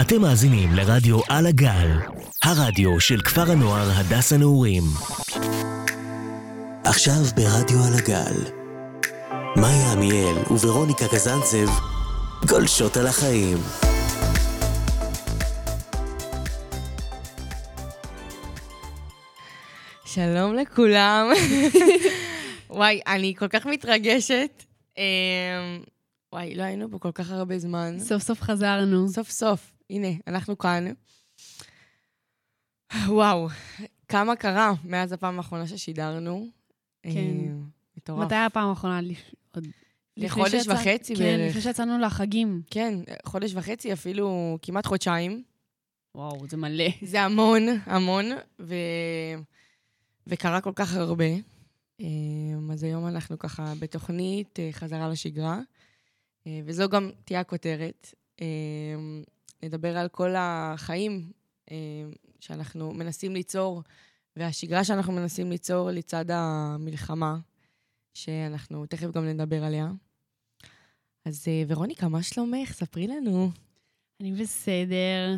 אתם מאזינים לרדיו על הגל, הרדיו של כפר הנוער הדס הנעורים. עכשיו ברדיו על הגל, מאיה עמיאל וורוניקה קזנצב גולשות על החיים. שלום לכולם. וואי, אני כל כך מתרגשת. אמ, וואי, לא היינו פה כל כך הרבה זמן. סוף סוף חזרנו. סוף סוף. הנה, אנחנו כאן. וואו, כמה קרה מאז הפעם האחרונה ששידרנו. כן. אמ, מטורף. מתי הפעם האחרונה? עוד- שיצא- וחצי כן, בערך. לפני שיצאנו לחגים. כן, חודש וחצי, אפילו כמעט חודשיים. וואו, זה מלא. זה המון, המון, ו... וקרה כל כך הרבה. אמ, אז היום אנחנו ככה בתוכנית אה, חזרה לשגרה, אה, וזו גם תהיה הכותרת. נדבר על כל החיים אמ, שאנחנו מנסים ליצור, והשגרה שאנחנו מנסים ליצור לצד המלחמה, שאנחנו תכף גם נדבר עליה. אז אה, ורוניקה, מה שלומך? ספרי לנו. אני בסדר,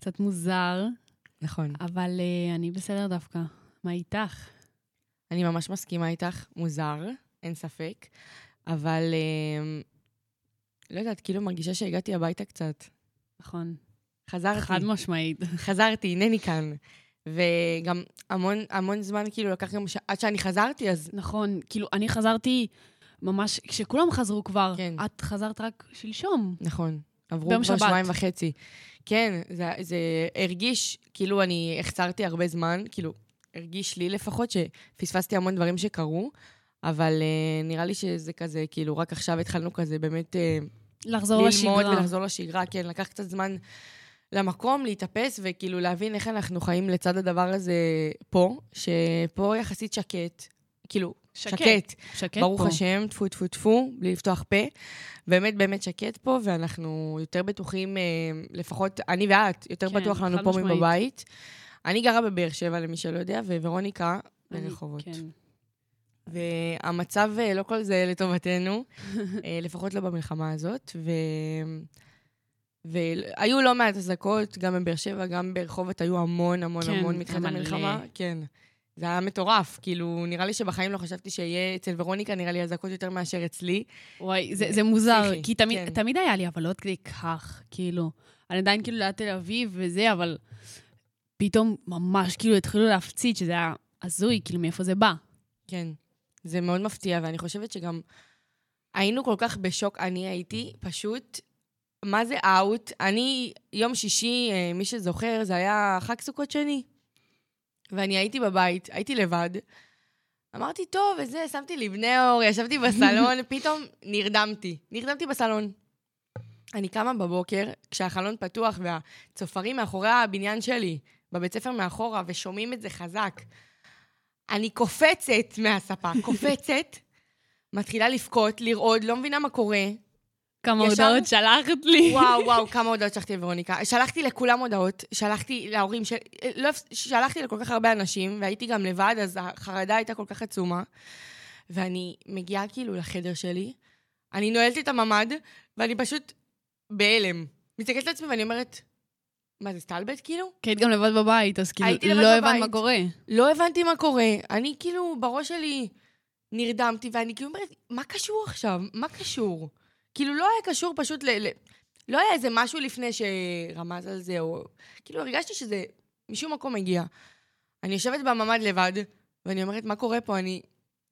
קצת מוזר, נכון. אבל אה, אני בסדר דווקא. מה איתך? אני ממש מסכימה איתך, מוזר, אין ספק, אבל אה, לא יודעת, כאילו מרגישה שהגעתי הביתה קצת. נכון. חזרתי, חד משמעית. חזרתי, הנני כאן. וגם המון, המון זמן, כאילו, לקח גם ש... עד שאני חזרתי, אז נכון, כאילו, אני חזרתי ממש, כשכולם חזרו כבר, כן. את חזרת רק שלשום. נכון, עברו כבר. שבועיים וחצי. כן, זה, זה הרגיש, כאילו אני החסרתי הרבה זמן, כאילו, הרגיש לי לפחות שפספסתי המון דברים שקרו, אבל uh, נראה לי שזה כזה, כאילו, רק עכשיו התחלנו כזה באמת... Uh, לחזור ללמוד לשגרה. ולחזור לשגרה, כן, לקח קצת זמן למקום, להתאפס, וכאילו להבין איך אנחנו חיים לצד הדבר הזה פה, שפה יחסית שקט, כאילו, שקט, שקט. שקט ברוך פה. השם, טפו טפו טפו, בלי לפתוח פה. באמת באמת שקט פה, ואנחנו יותר בטוחים, אה, לפחות אני ואת, יותר כן, בטוח לנו פה משמעית. מבבית. אני גרה בבאר שבע, למי שלא יודע, וורוניקה ברחובות. כן. והמצב אה, לא כל זה לטובתנו, אה, לפחות לא במלחמה הזאת. ו... והיו לא מעט אזעקות, גם בבאר שבע, גם ברחובות, היו המון המון כן, המון מתחילת. המלחמה. כן. זה היה מטורף. כאילו, נראה לי שבחיים לא חשבתי שיהיה אצל ורוניקה, נראה לי אזעקות יותר מאשר אצלי. וואי, זה, זה מוזר, פסיכי, כי תמיד, כן. תמיד היה לי, אבל לא כדי כך, כאילו. אני עדיין כאילו ליד תל אביב וזה, אבל פתאום ממש כאילו התחילו להפציץ, שזה היה הזוי, כאילו מאיפה זה בא. כן. זה מאוד מפתיע, ואני חושבת שגם היינו כל כך בשוק, אני הייתי פשוט, מה זה אאוט? אני, יום שישי, אה, מי שזוכר, זה היה חג סוכות שני. ואני הייתי בבית, הייתי לבד. אמרתי, טוב, וזה, שמתי לי בני אור, ישבתי בסלון, פתאום נרדמתי. נרדמתי בסלון. אני קמה בבוקר, כשהחלון פתוח והצופרים מאחורי הבניין שלי, בבית ספר מאחורה, ושומעים את זה חזק. אני קופצת מהספה, קופצת, מתחילה לבכות, לרעוד, לא מבינה מה קורה. כמה ישר- הודעות שלחת לי. וואו, וואו, כמה הודעות שלחתי לוורוניקה. שלחתי לכולם הודעות, שלחתי להורים, של... לא, שלחתי לכל כך הרבה אנשים, והייתי גם לבד, אז החרדה הייתה כל כך עצומה. ואני מגיעה כאילו לחדר שלי, אני נועלת את הממ"ד, ואני פשוט בהלם. מסתכלת על עצמי ואני אומרת, מה זה סטלבט כאילו? כי היית גם לבד בבית, אז כאילו הייתי לא הבנת. מה קורה. לא הבנתי מה קורה. אני כאילו, בראש שלי נרדמתי, ואני כאילו אומרת, מה קשור עכשיו? מה קשור? כאילו, לא היה קשור פשוט ל... ל... לא היה איזה משהו לפני שרמז על זה, או... כאילו, הרגשתי שזה משום מקום הגיע. אני יושבת בממ"ד לבד, ואני אומרת, מה קורה פה? אני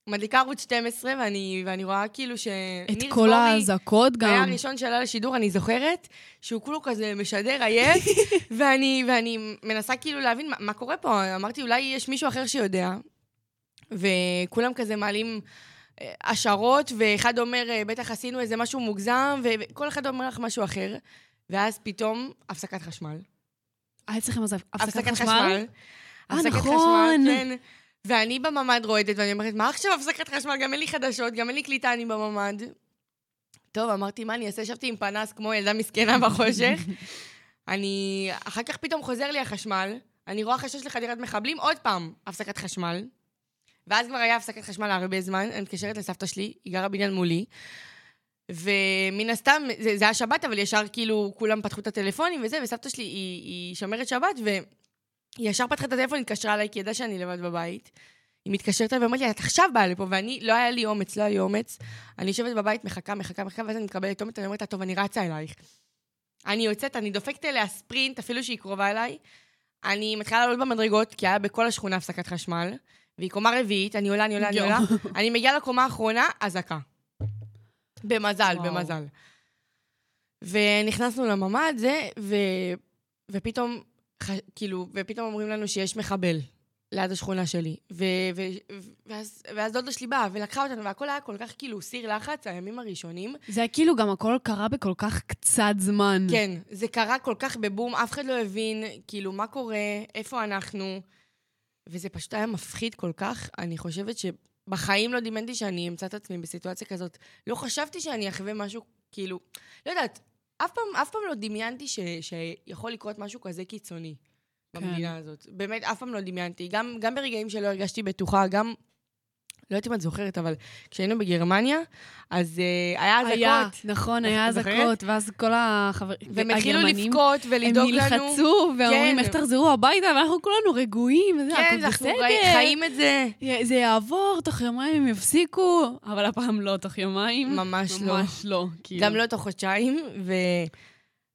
מדליקה ערוץ 12, ואני, ואני רואה כאילו ש... את כל האזעקות היה גם. הראשון שעלה לשידור, אני זוכרת, שהוא כולו כזה משדר עייף, ואני, ואני מנסה כאילו להבין מה, מה קורה פה. אמרתי, אולי יש מישהו אחר שיודע, וכולם כזה מעלים אה, השערות, ואחד אומר, אה, בטח עשינו איזה משהו מוגזם, וכל אחד אומר לך משהו אחר, ואז פתאום הפסקת חשמל. היה אצלכם אז הפסקת חשמל? אה, הפסקת נכון. חשמל, כן. ואני בממ"ד רועדת, ואני אומרת, מה עכשיו הפסקת חשמל? גם אין לי חדשות, גם אין לי קליטה, אני בממ"ד. טוב, אמרתי, מה אני אעשה? ישבתי עם פנס כמו ילדה מסכנה בחושך. אני... אחר כך פתאום חוזר לי החשמל, אני רואה חשש לחדירת מחבלים, עוד פעם, הפסקת חשמל. ואז כבר היה הפסקת חשמל הרבה זמן, אני מתקשרת לסבתא שלי, היא גרה בניין מולי, ומן הסתם, זה, זה היה שבת, אבל ישר כאילו כולם פתחו את הטלפונים וזה, וסבתא שלי היא, היא שומרת שבת, והיא ישר פתחה את הטלפון, התקשרה אליי, כי ידעה שאני לבד בבית. היא מתקשרת אליי ואומרת לי, את עכשיו באה לפה, ואני, לא היה לי אומץ, לא היה לי אומץ. אני יושבת בבית, מחכה, מחכה, מחכה, ואז אני מקבלת אומץ, אני אומרת לה, טוב, אני רצה אלייך. אני יוצאת, אני דופקת אליה ספרינט, אפילו שהיא קרובה אליי. אני מתחילה לעלות במדרגות, כי היה בכל השכונה הפסקת חשמל, והיא קומה רביעית, אני עולה, אני עולה, אני עולה. אני מגיעה לקומה האחרונה, אזעקה. במזל, וואו. במזל. ונכנסנו לממ"ד, זה, ו... ופתאום, ח... כאילו, ופתאום אומרים לנו שיש מחבל ליד השכונה שלי. ו... ו... ואז, ואז דודה שלי באה ולקחה אותנו, והכל היה כל כך כאילו סיר לחץ, הימים הראשונים. זה היה כאילו גם הכל קרה בכל כך קצת זמן. כן, זה קרה כל כך בבום, אף אחד לא הבין, כאילו, מה קורה, איפה אנחנו, וזה פשוט היה מפחיד כל כך. אני חושבת שבחיים לא דמיינתי שאני אמצא את עצמי בסיטואציה כזאת. לא חשבתי שאני אחווה משהו, כאילו, לא יודעת, אף פעם, אף פעם לא דמיינתי ש, שיכול לקרות משהו כזה קיצוני כן. במדינה הזאת. באמת, אף פעם לא דמיינתי. גם, גם ברגעים שלא הרגשתי בטוחה, גם... לא יודעת אם את זוכרת, אבל כשהיינו בגרמניה, אז uh, היה אזעקות. היה, נכון, היה? אזעקות, ואז כל החברים, והם התחילו לבכות ולדאוג לנו. הם נלחצו, ואומרים, כן. איך תחזרו הביתה, ואנחנו כולנו רגועים, וזה, כן, אנחנו בסדר. ראי- חיים את זה. זה יעבור, תוך יומיים הם יפסיקו, אבל הפעם לא תוך יומיים. ממש לא. ממש לא. כאילו. גם לא תוך חודשיים, ו...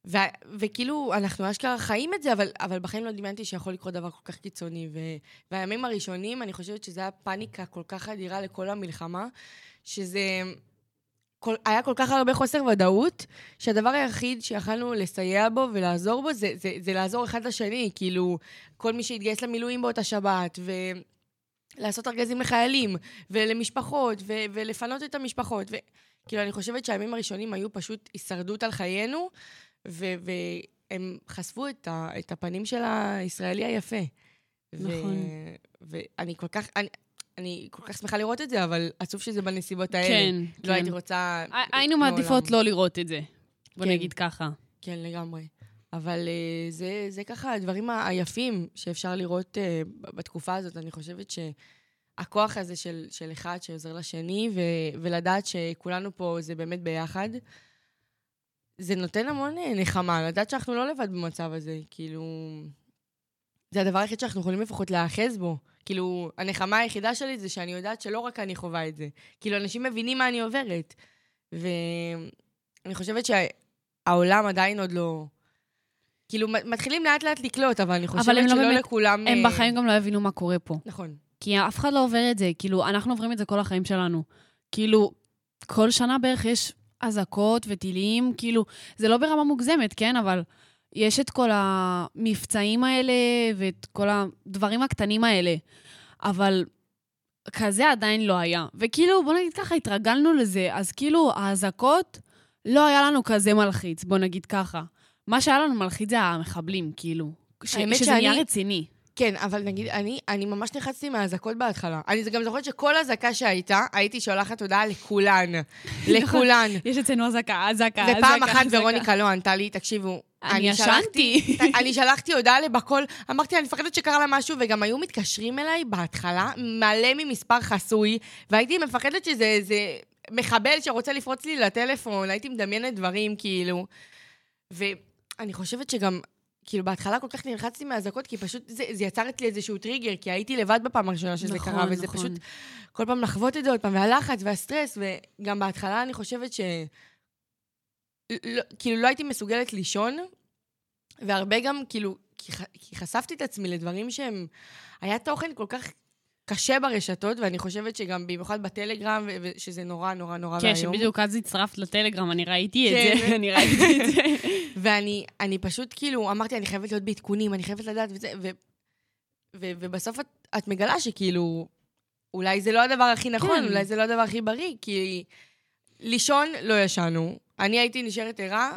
ו... וכאילו, אנחנו אשכרה חיים את זה, אבל, אבל בחיים לא דמיינתי שיכול לקרות דבר כל כך קיצוני. ו... והימים הראשונים, אני חושבת שזה היה פאניקה כל כך אדירה לכל המלחמה, שזה... כל... היה כל כך הרבה חוסר ודאות, שהדבר היחיד שיכלנו לסייע בו ולעזור בו, זה, זה, זה לעזור אחד לשני. כאילו, כל מי שהתגייס למילואים באותה שבת, ו... לעשות ארגזים לחיילים, ולמשפחות, ו- ולפנות את המשפחות. ו- כאילו, אני חושבת שהימים הראשונים היו פשוט הישרדות על חיינו, ו- והם חשפו את, ה- את הפנים של הישראלי היפה. ו- נכון. ואני כל כך... אני, אני כל כך שמחה לראות את זה, אבל עצוב שזה בנסיבות האלה. כן, לא כן. הייתי רוצה... היינו. מעדיפות לא לראות את זה. בוא כן. נגיד ככה. כן, לגמרי. אבל uh, זה, זה ככה הדברים היפים שאפשר לראות uh, בתקופה הזאת. אני חושבת שהכוח הזה של, של אחד שעוזר לשני, ו, ולדעת שכולנו פה זה באמת ביחד, זה נותן המון אה, נחמה, לדעת שאנחנו לא לבד במצב הזה. כאילו, זה הדבר היחיד שאנחנו יכולים לפחות להיאחז בו. כאילו, הנחמה היחידה שלי זה שאני יודעת שלא רק אני חווה את זה. כאילו, אנשים מבינים מה אני עוברת. ואני חושבת שהעולם עדיין עוד לא... כאילו, מתחילים לאט לאט לקלוט, אבל אני חושבת אבל לא שלא באמת- לכולם... הם אה, בחיים גם לא יבינו מה קורה פה. נכון. כי אף אחד לא עובר את זה, כאילו, אנחנו עוברים את זה כל החיים שלנו. כאילו, כל שנה בערך יש אזעקות וטילים, כאילו, זה לא ברמה מוגזמת, כן? אבל יש את כל המבצעים האלה ואת כל הדברים הקטנים האלה. אבל כזה עדיין לא היה. וכאילו, בוא נגיד ככה, התרגלנו לזה, אז כאילו, האזעקות, לא היה לנו כזה מלחיץ, בוא נגיד ככה. מה שהיה לנו מלחיץ זה המחבלים, כאילו. ש- האמת שזה שאני- נהיה רציני. כן, אבל נגיד, אני, אני ממש נחצתי מהאזעקות בהתחלה. אני גם זוכרת שכל אזעקה שהייתה, הייתי שולחת הודעה לכולן. לכולן. יש אצלנו אזעקה, אזעקה, אזעקה. ופעם אחת. ורוניקה לא ענתה לי, תקשיבו, אני ישנתי. אני שלחתי הודעה לבקול, אמרתי, אני מפחדת שקרה לה משהו, וגם היו מתקשרים אליי בהתחלה, מלא ממספר חסוי, והייתי מפחדת שזה איזה מחבל שרוצה לפרוץ לי לטלפון, הייתי מדמיינת דברים, כאילו. ואני חושבת שגם, כאילו, בהתחלה כל כך נלחצתי מהאזעקות, כי פשוט זה, זה יצר אצלי איזשהו טריגר, כי הייתי לבד בפעם הראשונה שזה נכון, קרה, וזה נכון. פשוט כל פעם לחוות את זה עוד פעם, והלחץ והסטרס, וגם בהתחלה אני חושבת ש... לא, כאילו, לא הייתי מסוגלת לישון, והרבה גם, כאילו, כי, ח- כי חשפתי את עצמי לדברים שהם... היה תוכן כל כך קשה ברשתות, ואני חושבת שגם במיוחד בטלגרם, ו- ושזה נורא נורא נורא כן, ואיום. שבדיוק אז הצטרפת לטלגרם, אני ראיתי את כן. זה, אני ראיתי את זה. ואני אני פשוט, כאילו, אמרתי, אני חייבת להיות בעדכונים, אני חייבת לדעת וזה, ו, ו, ובסוף את, את מגלה שכאילו, אולי זה לא הדבר הכי נכון, כן. אולי זה לא הדבר הכי בריא, כי לישון לא ישנו. אני הייתי נשארת ערה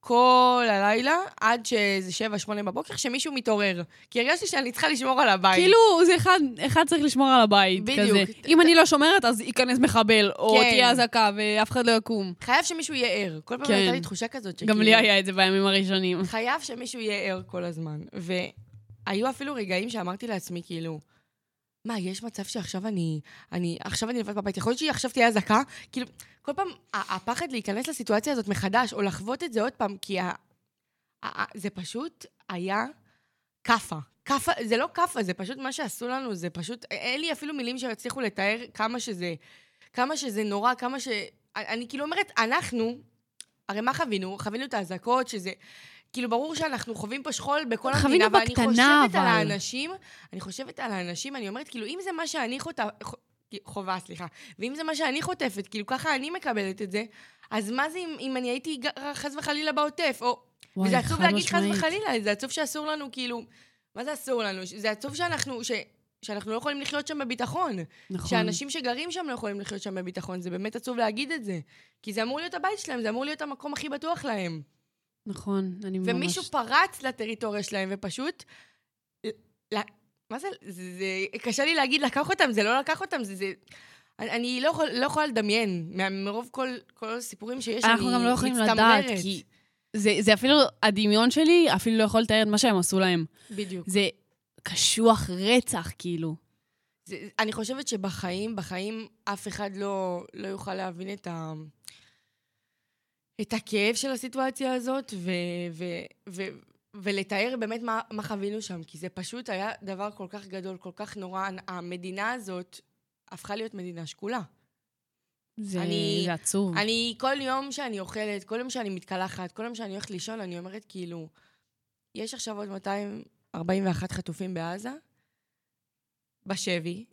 כל הלילה, עד שזה שבע, שמונה בבוקר, שמישהו מתעורר. כי הרגשתי שאני צריכה לשמור על הבית. כאילו, זה אחד, אחד צריך לשמור על הבית, בדיוק. כזה. אם אני לא שומרת, אז ייכנס מחבל, או כן. תהיה אזעקה, ואף אחד לא יקום. חייב שמישהו יהיה ער. כל פעם כן. הייתה לי תחושה כזאת שכאילו... גם לי היה את זה בימים הראשונים. חייב שמישהו יהיה ער כל הזמן. והיו אפילו רגעים שאמרתי לעצמי, כאילו, מה, יש מצב שעכשיו אני, אני, עכשיו אני לבד בבית, יכול להיות שעכשיו תהיה אזעקה? כאילו, כל פעם, הפחד להיכנס לסיטואציה הזאת מחדש, או לחוות את זה עוד פעם, כי ה, ה, ה, זה פשוט היה כאפה. כאפה, זה לא כאפה, זה פשוט מה שעשו לנו, זה פשוט, אין לי אפילו מילים שיצליחו לתאר כמה שזה, כמה שזה נורא, כמה ש... אני כאילו אומרת, אנחנו, הרי מה חווינו? חווינו את האזעקות, שזה... כאילו, ברור שאנחנו חווים פה שכול בכל המדינה, ואני חושבת אבל... על האנשים, אני חושבת על האנשים, אני אומרת, כאילו, אם זה מה שאני חוטף... חובה, סליחה. ואם זה מה שאני חוטפת, כאילו, ככה אני מקבלת את זה, אז מה זה אם, אם אני הייתי חס וחלילה בעוטף, או... וואי, וזה עצוב להגיד חס וחלילה, זה עצוב שאסור לנו, כאילו... מה זה אסור לנו? זה עצוב שאנחנו... ש... שאנחנו לא יכולים לחיות שם בביטחון. נכון. שאנשים שגרים שם לא יכולים לחיות שם בביטחון. זה באמת עצוב להגיד את זה. כי זה אמור להיות הבית שלהם, זה אמור להיות המקום הכי בטוח להם. נכון, אני ממש... ומישהו פרץ לטריטוריה שלהם ופשוט... מה זה, זה, זה... קשה לי להגיד לקח אותם, זה לא לקח אותם, זה... זה... אני לא, יכול, לא יכולה לדמיין, מרוב כל, כל הסיפורים שיש, אני מצטמררת. אנחנו גם לא יכולים לדעת, כי זה, זה אפילו, הדמיון שלי אפילו לא יכול לתאר את מה שהם עשו להם. בדיוק. זה קשוח רצח, כאילו. זה, אני חושבת שבחיים, בחיים אף אחד לא, לא יוכל להבין את ה... את הכאב של הסיטואציה הזאת, ו, ו, ו, ולתאר באמת מה, מה חווינו שם, כי זה פשוט היה דבר כל כך גדול, כל כך נורא. המדינה הזאת הפכה להיות מדינה שקולה. זה, אני, זה עצוב. אני, כל יום שאני אוכלת, כל יום שאני מתקלחת, כל יום שאני הולכת לישון, אני אומרת כאילו, יש עכשיו עוד 241 חטופים בעזה, בשבי,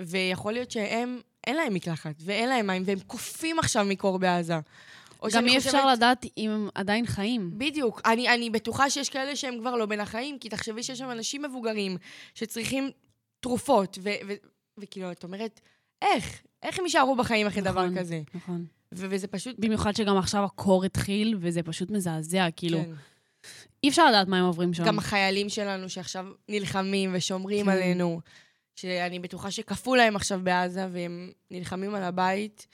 ויכול להיות שהם, אין להם מקלחת, ואין להם מים, והם קופאים עכשיו מקור בעזה. גם אי אפשר. לדעת אם הם עדיין חיים. בדיוק. אני, אני בטוחה שיש כאלה שהם כבר לא בין החיים, כי תחשבי שיש שם אנשים מבוגרים שצריכים תרופות, וכאילו, את אומרת, איך? איך הם יישארו בחיים אחרי נכון, דבר כזה? נכון. ו- וזה פשוט... במיוחד שגם עכשיו הקור התחיל, וזה פשוט מזעזע, כאילו... כן. אי אפשר לדעת מה הם עוברים שם. גם החיילים שלנו שעכשיו נלחמים ושומרים כן. עלינו, שאני בטוחה שכפו להם עכשיו בעזה, והם נלחמים על הבית.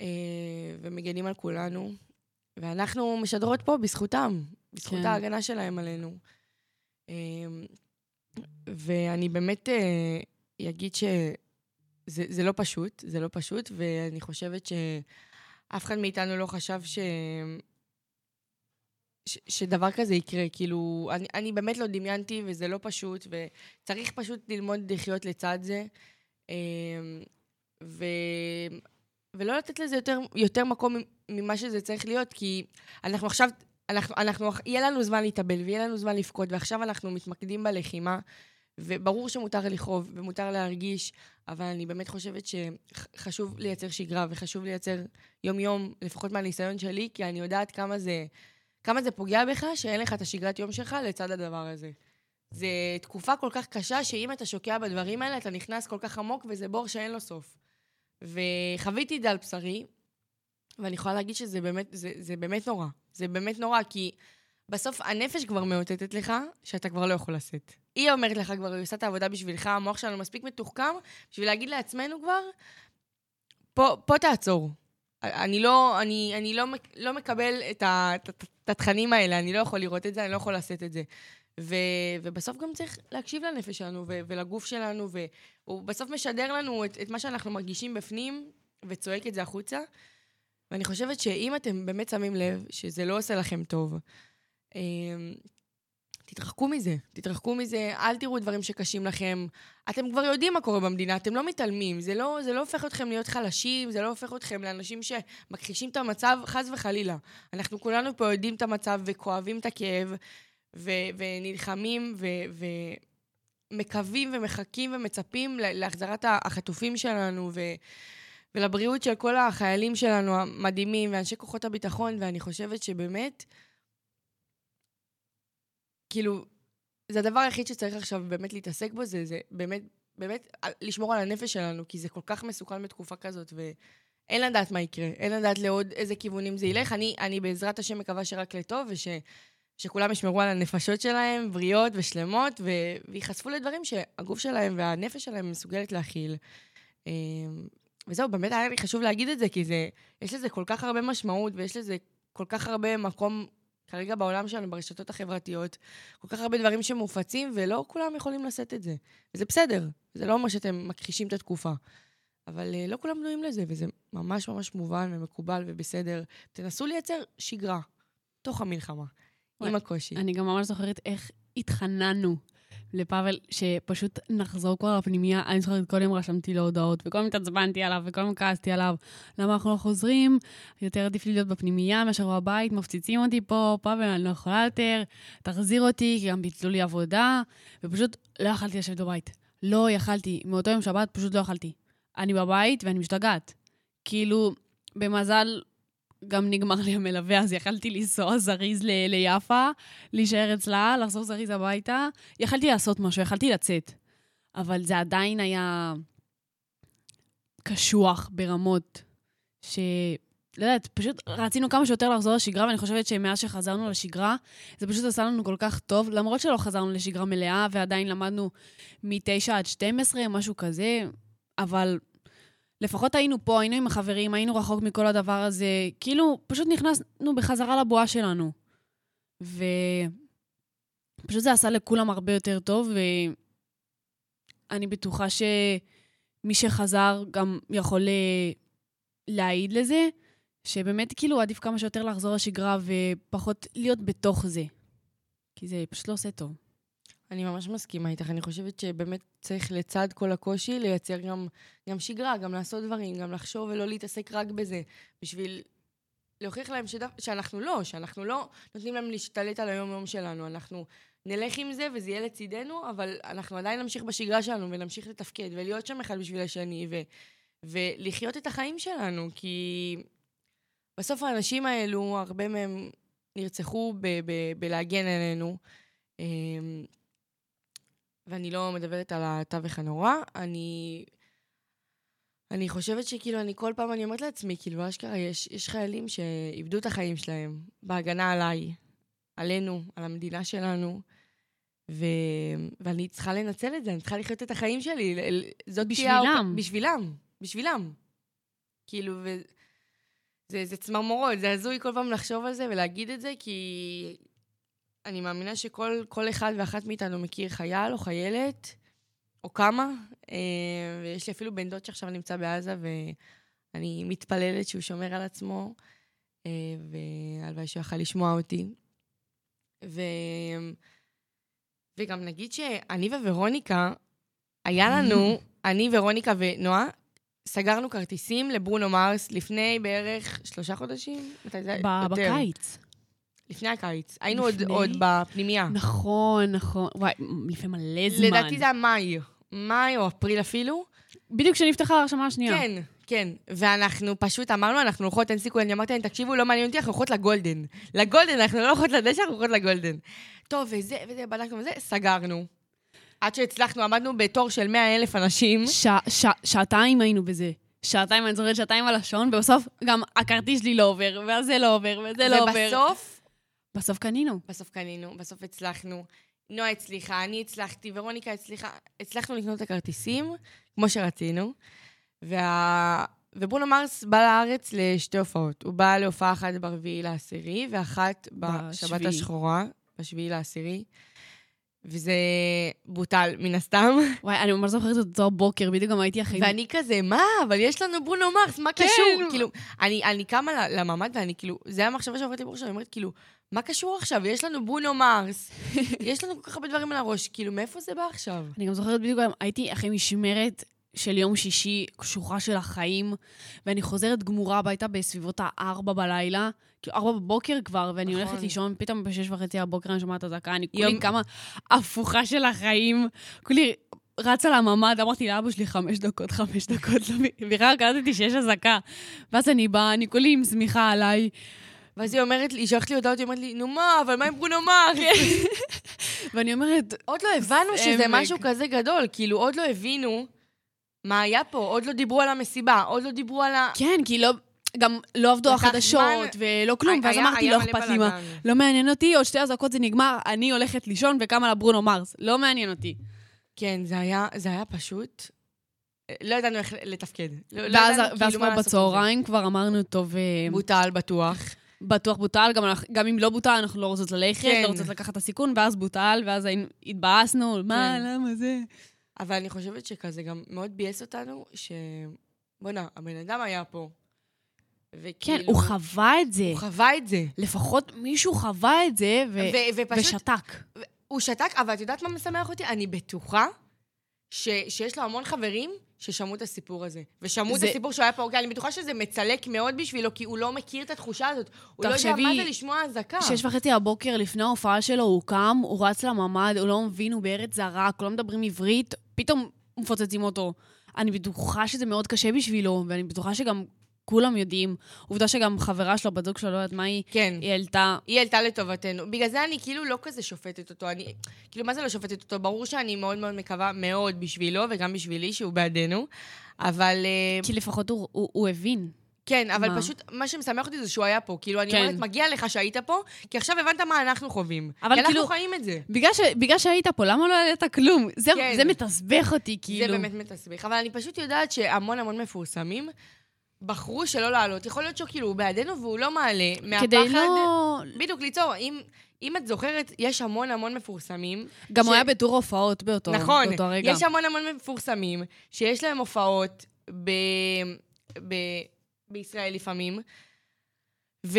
אה, ומגנים על כולנו. ואנחנו משדרות פה בזכותם, בזכות כן. ההגנה שלהם עלינו. אה, ואני באמת אה, אגיד שזה לא פשוט, זה לא פשוט, ואני חושבת שאף אחד מאיתנו לא חשב ש... ש, שדבר כזה יקרה. כאילו, אני, אני באמת לא דמיינתי, וזה לא פשוט, וצריך פשוט ללמוד לחיות לצד זה. ו... ולא לתת לזה יותר, יותר מקום ממה שזה צריך להיות, כי אנחנו עכשיו, אנחנו, אנחנו, יהיה לנו זמן להתאבל ויהיה לנו זמן לבכות, ועכשיו אנחנו מתמקדים בלחימה, וברור שמותר לכאוב ומותר להרגיש, אבל אני באמת חושבת שחשוב לייצר שגרה וחשוב לייצר יום-יום, לפחות מהניסיון שלי, כי אני יודעת כמה זה, כמה זה פוגע בך שאין לך את השגרת יום שלך לצד הדבר הזה. זו תקופה כל כך קשה, שאם אתה שוקע בדברים האלה, אתה נכנס כל כך עמוק, וזה בור שאין לו סוף. וחוויתי את זה על בשרי, ואני יכולה להגיד שזה באמת, זה, זה באמת נורא. זה באמת נורא, כי בסוף הנפש כבר מאותתת לך שאתה כבר לא יכול לשאת. היא אומרת לך כבר, היא עושה את העבודה בשבילך, המוח שלנו מספיק מתוחכם בשביל להגיד לעצמנו כבר, פה, פה תעצור. אני לא, אני, אני לא, לא מקבל את, התכנים האלה, אני לא יכול לראות את זה, אני לא יכול לשאת את זה. ו, ובסוף גם צריך להקשיב לנפש שלנו ו, ולגוף שלנו, והוא בסוף משדר לנו את, את מה שאנחנו מרגישים בפנים, וצועק את זה החוצה. ואני חושבת שאם אתם באמת שמים לב שזה לא עושה לכם טוב, אמ, תתרחקו מזה, תתרחקו מזה, אל תראו דברים שקשים לכם. אתם כבר יודעים מה קורה במדינה, אתם לא מתעלמים. זה לא, זה לא הופך אתכם להיות חלשים, זה לא הופך אתכם לאנשים שמכחישים את המצב, חס וחלילה. אנחנו כולנו פה יודעים את המצב וכואבים את הכאב, ו- ונלחמים ו- ומקווים ומחכים ומצפים להחזרת החטופים שלנו ו- ולבריאות של כל החיילים שלנו המדהימים ואנשי כוחות הביטחון, ואני חושבת שבאמת, כאילו, זה הדבר היחיד שצריך עכשיו באמת להתעסק בו, זה, זה באמת, באמת לשמור על הנפש שלנו, כי זה כל כך מסוכן בתקופה כזאת, ואין לדעת מה יקרה, אין לדעת לעוד איזה כיוונים זה ילך. אני, אני בעזרת השם מקווה שרק לטוב, וש... שכולם ישמרו על הנפשות שלהם, בריאות ושלמות, ו... וייחשפו לדברים שהגוף שלהם והנפש שלהם מסוגלת להכיל. אמ, וזהו, באמת היה לי חשוב להגיד את זה, כי זה, יש לזה כל כך הרבה משמעות, ויש לזה כל כך הרבה מקום כרגע בעולם שלנו, ברשתות החברתיות, כל כך הרבה דברים שמופצים, ולא כולם יכולים לשאת את זה. וזה בסדר, זה לא אומר שאתם מכחישים את התקופה. אבל uh, לא כולם בנויים לזה, וזה ממש ממש מובן ומקובל ובסדר. תנסו לייצר שגרה, תוך המלחמה, עם הקושי. אני גם ממש זוכרת איך התחננו לפאבל, שפשוט נחזור כבר לפנימייה. אני זוכרת, כל יום רשמתי לו הודעות, וכל יום התעצבנתי עליו, וכל יום כעסתי עליו. למה אנחנו לא חוזרים? יותר עדיף לי להיות בפנימייה מאשר בבית, מפציצים אותי פה, פאבל, אני לא יכולה יותר, תחזיר אותי, כי גם ביטלו לי עבודה, ופשוט לא יכלתי לשבת בבית. לא יכלתי. מאותו יום שבת פשוט לא יכלתי. אני בבית ואני משתגעת. כאילו, במזל, גם נגמר לי המלווה, אז יכלתי לנסוע זריז ל- ליפה, להישאר אצלה, לחזור זריז הביתה. יכלתי לעשות משהו, יכלתי לצאת. אבל זה עדיין היה קשוח ברמות ש... לא יודעת, פשוט רצינו כמה שיותר לחזור לשגרה, ואני חושבת שמאז שחזרנו לשגרה, זה פשוט עשה לנו כל כך טוב, למרות שלא חזרנו לשגרה מלאה, ועדיין למדנו מ-9 עד 12, משהו כזה, אבל לפחות היינו פה, היינו עם החברים, היינו רחוק מכל הדבר הזה, כאילו, פשוט נכנסנו בחזרה לבועה שלנו. ופשוט זה עשה לכולם הרבה יותר טוב, ואני בטוחה שמי שחזר גם יכול אה, להעיד לזה, שבאמת כאילו עדיף כמה שיותר לחזור לשגרה ופחות להיות בתוך זה. כי זה פשוט לא עושה טוב. אני ממש מסכימה איתך. אני חושבת שבאמת צריך לצד כל הקושי לייצר גם, גם שגרה, גם לעשות דברים, גם לחשוב ולא להתעסק רק בזה, בשביל להוכיח להם שדו, שאנחנו לא, שאנחנו לא נותנים להם להשתלט על היום-יום שלנו. אנחנו נלך עם זה וזה יהיה לצידנו, אבל אנחנו עדיין נמשיך בשגרה שלנו ונמשיך לתפקד ולהיות שם אחד בשביל השני ו, ולחיות את החיים שלנו, כי בסוף האנשים האלו, הרבה מהם נרצחו ב- ב- בלהגן עלינו. ואני לא מדברת על התווך הנורא, אני... אני חושבת שכאילו, אני כל פעם אני אומרת לעצמי, כאילו, אשכרה, יש, יש חיילים שאיבדו את החיים שלהם בהגנה עליי, עלינו, על המדינה שלנו, ו... ואני צריכה לנצל את זה, אני צריכה לחיות את החיים שלי. זאת תהיה בשבילם. בשבילם, בשבילם. כאילו, ו... זה, זה צמרמורות, זה הזוי כל פעם לחשוב על זה ולהגיד את זה, כי אני מאמינה שכל כל אחד ואחת מאיתנו מכיר חייל או חיילת, או כמה, אה, ויש לי אפילו בן דוד שעכשיו נמצא בעזה, ואני מתפללת שהוא שומר על עצמו, אה, והלוואי שהוא יכל לשמוע אותי. ו... וגם נגיד שאני וורוניקה, היה לנו, אני, ורוניקה ונועה, סגרנו כרטיסים לברונו מרס לפני בערך שלושה חודשים? מתי זה? בקיץ. לפני הקיץ. היינו עוד, לפני? עוד בפנימייה. נכון, נכון. וואי, לפני מלא זמן. לדעתי זה היה מאי. מאי או אפריל אפילו. בדיוק כשנפתחה ההרשמה השנייה. כן, כן. ואנחנו פשוט אמרנו, אנחנו הולכות, אין סיכוי, אני אמרתי להם, תקשיבו, לא מעניין אותי, אנחנו הולכות לגולדן. לגולדן, אנחנו לא הולכות לדשא, אנחנו הולכות לגולדן. טוב, וזה, וזה, בדקנו וזה, סגרנו. עד שהצלחנו, עמדנו בתור של 100 אלף אנשים. ש- ש- שעתיים היינו בזה. שעתיים, אני זוכרת שעתיים על השעון, ובסוף גם הכרטיס שלי לא עובר, ואז זה לא עובר, וזה לא עובר. ובסוף, בסוף קנינו. בסוף קנינו, בסוף הצלחנו. נועה הצליחה, אני הצלחתי, ורוניקה הצליחה. הצלחנו לקנות את הכרטיסים, כמו שרצינו. וה... וברונו מרס בא לארץ לשתי הופעות. הוא בא להופעה אחת ברביעי לעשירי, ואחת בשבת. השחורה, בשביעי לעשירי. וזה בוטל, מן הסתם. וואי, אני ממש זוכרת את אותו בוקר, בדיוק גם הייתי אחרי... ואני כזה, מה? אבל יש לנו ברונו מרס, מה כן. קשור? כאילו, אני, אני קמה לממ"ד ואני כאילו, זה המחשבה שעוברת לי בראש, אני אומרת, כאילו, מה קשור עכשיו? יש לנו ברונו מרס, יש לנו כל כך הרבה דברים על הראש, כאילו, מאיפה זה בא עכשיו? אני גם זוכרת בדיוק, הייתי אחרי משמרת של יום שישי, קשוחה של החיים, ואני חוזרת גמורה הביתה בסביבות הארבע בלילה, כאילו ארבע בבוקר כבר, ואני נכון. הולכת לישון, פתאום בשש וחצי הבוקר אני שומעת אזעקה, אני יום- כולי כמה הפוכה של החיים, כולי רצה לממ"ד, אמרתי לאבא שלי חמש דקות, חמש דקות, לא בכלל קלטתי שיש אזעקה. ואז אני באה, אני כולי עם שמיכה עליי, ואז היא אומרת לי, היא שולחת לי הודעות, היא אומרת לי, נו מה, אבל מה עם ברונו מרס? ואני אומרת, עוד לא הבנו שזה. משהו כזה גדול, כאילו, עוד לא הבינו מה היה פה, עוד לא דיברו על המסיבה, עוד לא דיברו על ה... כן, כי לא... גם לא עבדו החדשות. ולא כלום, ואז אמרתי, לא אכפת לי מה. לא מעניין אותי, עוד שתי אזעקות זה נגמר, אני הולכת לישון וקמה לברונו מרס. לא מעניין אותי. כן, זה היה, זה היה פשוט... לא ידענו איך לתפקד. לא- לא ואז כאילו כבר זה. בצהריים כבר אמרנו, טוב, אה, בוטל בטוח. בטוח בוטל, גם, אנחנו- גם אם לא בוטל, אנחנו לא רוצות ללכת, כן. לא רוצות לקחת את הסיכון, ואז בוטל, ואז התבאסנו, מה, כן. למה זה? אבל אני חושבת שכזה גם מאוד ביאס אותנו, ש... בוא'נה, הבן אדם היה פה. וכאילו... כן, הוא חווה את זה. הוא חווה את זה. לפחות מישהו חווה את זה, ו... ו- ופשוט... ושתק. הוא שתק, אבל את יודעת מה משמח אותי? אני בטוחה ש... שיש לו המון חברים ששמעו את הסיפור הזה. ושמעו זה- את הסיפור שהוא היה פה, כי אני בטוחה שזה מצלק מאוד בשבילו, כי הוא לא מכיר את התחושה הזאת. הוא לא יודע מה זה לשמוע אזעקה. שש וחצי הבוקר לפני ההופעה שלו, הוא קם, הוא רץ לממ"ד, הוא לא מבין, הוא בארץ זרה, כולם מדברים עברית, פתאום מפוצצים אותו. אני בטוחה שזה מאוד קשה בשבילו, ואני בטוחה שגם כולם יודעים. עובדה שגם חברה שלו, בת זוג שלו, לא יודעת מה היא, כן. היא העלתה... היא העלתה לטובתנו. בגלל זה אני כאילו לא כזה שופטת אותו. אני, כאילו, מה זה לא שופטת אותו? ברור שאני מאוד מאוד מקווה מאוד בשבילו, וגם בשבילי, שהוא בעדנו. אבל... אה, כי לפחות הוא, הוא, הוא הבין. כן, אבל מה? פשוט, מה שמשמח אותי זה שהוא היה פה. כאילו, אני כן. אומרת, מגיע לך שהיית פה, כי עכשיו הבנת מה אנחנו חווים. אבל כי אנחנו כאילו- חיים את זה. בגלל, ש, בגלל שהיית פה, למה לא העלית כלום? זה, כן. זה מתסבך אותי, כאילו. זה באמת מתסביך. אבל אני פשוט יודעת שהמון המון מפורסמים בחרו שלא לעלות. יכול להיות שהוא כאילו בעדנו והוא לא מעלה, מהפחד... כדי לא... בדיוק, ליצור. אם, אם את זוכרת, יש המון המון מפורסמים. גם ש- הוא היה בטור הופעות באותו, נכון, באותו רגע. יש המון המון מפורסמים שיש להם הופעות ב... ב... בישראל לפעמים, ו...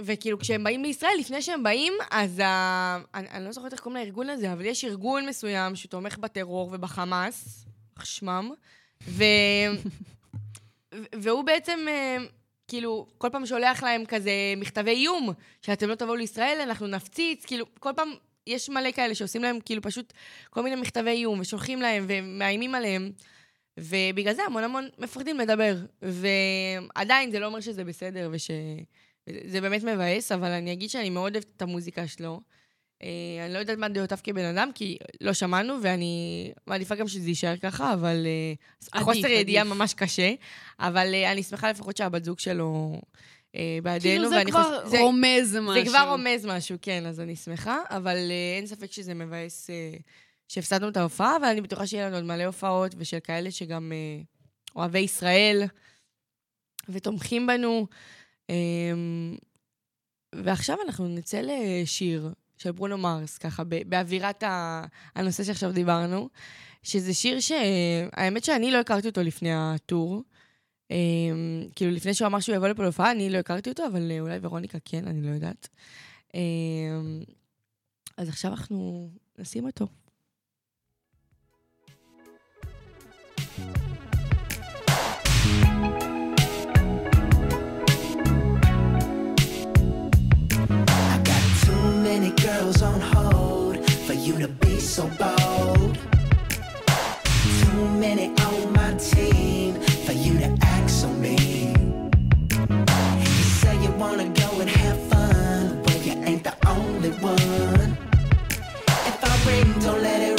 וכאילו כשהם באים לישראל, לפני שהם באים, אז ה... אני, אני לא זוכרת איך קוראים לארגון הזה, אבל יש ארגון מסוים שתומך בטרור ובחמאס, שמם, ו... והוא בעצם, אה, כאילו, כל פעם שולח להם כזה מכתבי איום, שאתם לא תבואו לישראל, אנחנו נפציץ, כאילו, כל פעם יש מלא כאלה שעושים להם כאילו פשוט כל מיני מכתבי איום, ושולחים להם ומאיימים עליהם. ובגלל זה המון המון מפחדים לדבר. ועדיין זה לא אומר שזה בסדר, וש... זה באמת מבאס, אבל אני אגיד שאני מאוד אוהבת את המוזיקה שלו. אה, אני לא יודעת מה דעותיו כבן אדם, כי לא שמענו, ואני מעדיפה גם שזה יישאר ככה, אבל אה, עדיף, חוסר ידיעה. ממש קשה. אבל אה, אני שמחה לפחות שהבת זוג שלו בעדנו, כאילו זה כבר זה- רומז משהו. זה כבר רומז משהו, כן, אז אני שמחה, אבל אין ספק שזה מבאס שהפסדנו את ההופעה, אבל אני בטוחה שיהיה לנו עוד מלא הופעות, ושל כאלה שגם אוהבי ישראל, ותומכים בנו. אה, ועכשיו אנחנו נצא לשיר של ברונו מרס, ככה, באווירת הנושא שעכשיו דיברנו, שזה שיר שהאמת שאני לא הכרתי אותו לפני הטור. אה, כאילו, לפני שהוא אמר שהוא יבוא לפה להופעה, אני לא הכרתי אותו, אבל אה, אולי ורוניקה כן, אני לא יודעת. אה, אז עכשיו אנחנו נשים אותו. So bold. Too many on my team for you to act so mean. You say you wanna go and have fun, but you ain't the only one. If I ring, don't let it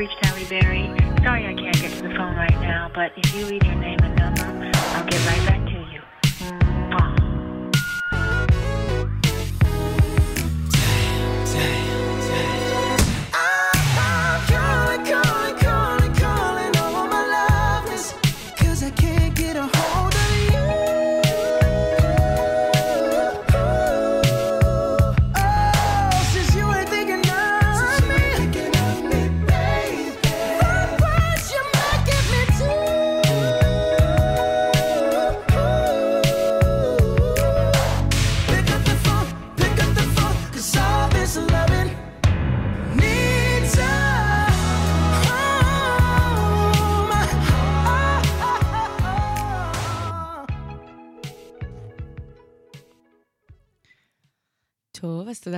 reached Halle Berry. Sorry I can't get to the phone right now, but if you leave your name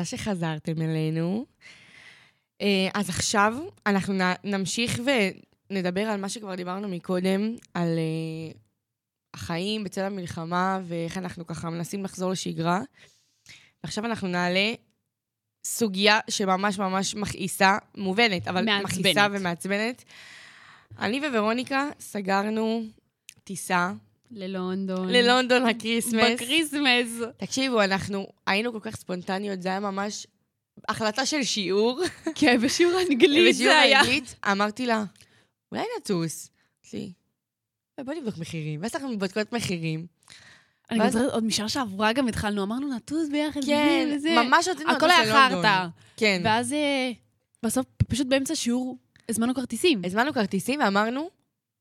תודה שחזרתם אלינו. אה, אז עכשיו אנחנו נמשיך ונדבר על מה שכבר דיברנו מקודם, על אה, החיים בצל המלחמה ואיך אנחנו ככה מנסים לחזור לשגרה. ועכשיו אנחנו נעלה סוגיה שממש ממש מכעיסה, מובנת, אבל מעצבנת. מכעיסה ומעצבנת. אני וורוניקה סגרנו טיסה ללונדון. ללונדון הקריסמס. בקריסמס. תקשיבו, אנחנו היינו כל כך ספונטניות, זה היה ממש החלטה של שיעור. כן, בשיעור אנגלית בשיעור זה היה. האנגלית אמרתי לה, אולי נטוס. אמרתי לי, בוא נבדוק מחירים. ואז אנחנו בודקות מחירים. אני ואז- גם זוכרת, עוד משנה שעברה גם התחלנו, אמרנו נטוס ביחד. כן. ממש רצינו הכל לטוס היה ללונדון. חרטא. כן. ואז אה, בסוף, פשוט באמצע שיעור, הזמנו כרטיסים. הזמנו כרטיסים ואמרנו,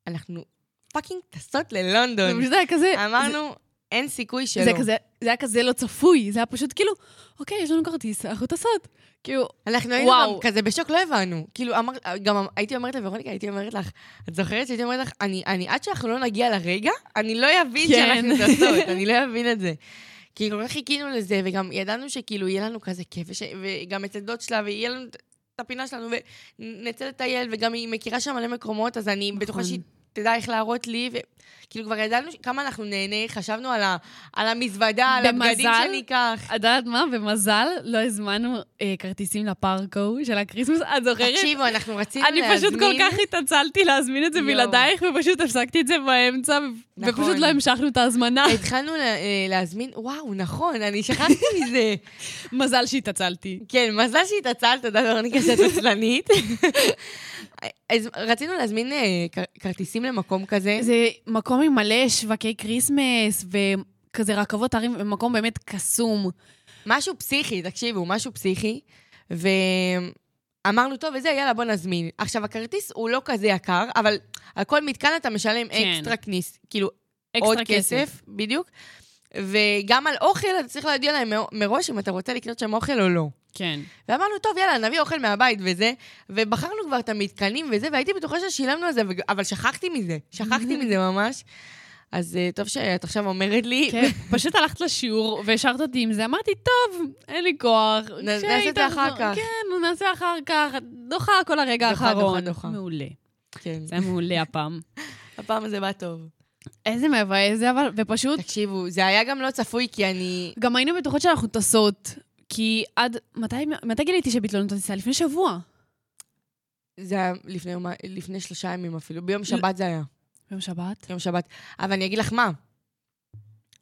אנחנו fucking טסות ללונדון. זה היה כזה... אמרנו, אין סיכוי שלא. זה כזה, זה היה כזה לא צפוי, זה היה פשוט כאילו, אוקיי, יש לנו כרטיס, אנחנו טסות. כאילו, אנחנו היינו וואו. כזה בשוק, לא הבנו. כאילו, אמר, גם הייתי אומרת לוורוניקה, הייתי אומרת לך, את זוכרת שהייתי אומרת לך, אני, אני עד שאנחנו לא נגיע לרגע, אני לא אבין כן. שאנחנו טסות, אני לא אבין את זה. כי כל כך חיכינו לזה, וגם ידענו שכאילו יהיה לנו כזה כיף, וש, וגם אצל דוד שלה, ויהיה לנו את הפינה שלנו, ונצא לטייל, וגם היא מכירה שם מלא מקומות, אז אני בטוחה נכון. שהיא תדע איך להראות לי, וכאילו כבר ידענו כמה אנחנו נהנה, חשבנו על, ה, על המזוודה, על הבגדים במזל, שניקח. את יודעת מה? במזל לא הזמנו אה, כרטיסים לפארק של הכריסמס, את זוכרת? תקשיבו, אנחנו רצינו אני להזמין... פשוט כל כך התעצלתי להזמין את זה. בלעדייך, ופשוט הפסקתי את זה באמצע, נכון. ופשוט לא המשכנו את ההזמנה. התחלנו לה- אה, להזמין, וואו, נכון, אני שכחתי מזה. מזל שהתעצלתי. כן, מזל שהתעצלת, תודה ורוניקה שאת עצלנית. אז רצינו להזמין אה, כרטיסים למקום כזה. זה מקום עם מלא שווקי כריסמס, וכזה רכבות הרים, מקום באמת קסום. משהו פסיכי, תקשיבו, משהו פסיכי. ואמרנו, טוב, וזה, יאללה, בוא נזמין. עכשיו, הכרטיס הוא לא כזה יקר, אבל על כל מתקן אתה משלם כן. אקסטרה כניס, כאילו, אקסטרה עוד כסף, בדיוק. וגם על אוכל אתה צריך להודיע להם מר- מראש אם אתה רוצה לקנות שם אוכל או לא. כן. ואמרנו, טוב, יאללה, נביא אוכל מהבית וזה, ובחרנו כבר את המתקנים וזה, והייתי בטוחה ששילמנו על זה, אבל שכחתי מזה, שכחתי מזה ממש. אז אה, טוב שאת עכשיו אומרת לי, כן, פשוט הלכת לשיעור והשארת אותי עם זה, אמרתי, טוב, אין לי כוח. נעשה את זה אחר כך. כן, נעשה אחר כך. דוחה כל הרגע דוחה, האחרון. דוחה, דוחה. מעולה. כן, זה היה מעולה הפעם. הפעם הזה בא טוב. איזה מבאס זה, אבל, ופשוט, תקשיבו, זה היה גם לא צפוי, כי אני... גם היינו בטוחות שאנחנו טסות, כי עד, מתי, מתי גיליתי שביטלו לנו את הטיסה? לפני שבוע. זה היה לפני, יום- לפני שלושה ימים אפילו, ביום שבת זה היה. ביום שבת? יום שבת. אבל אני אגיד לך מה.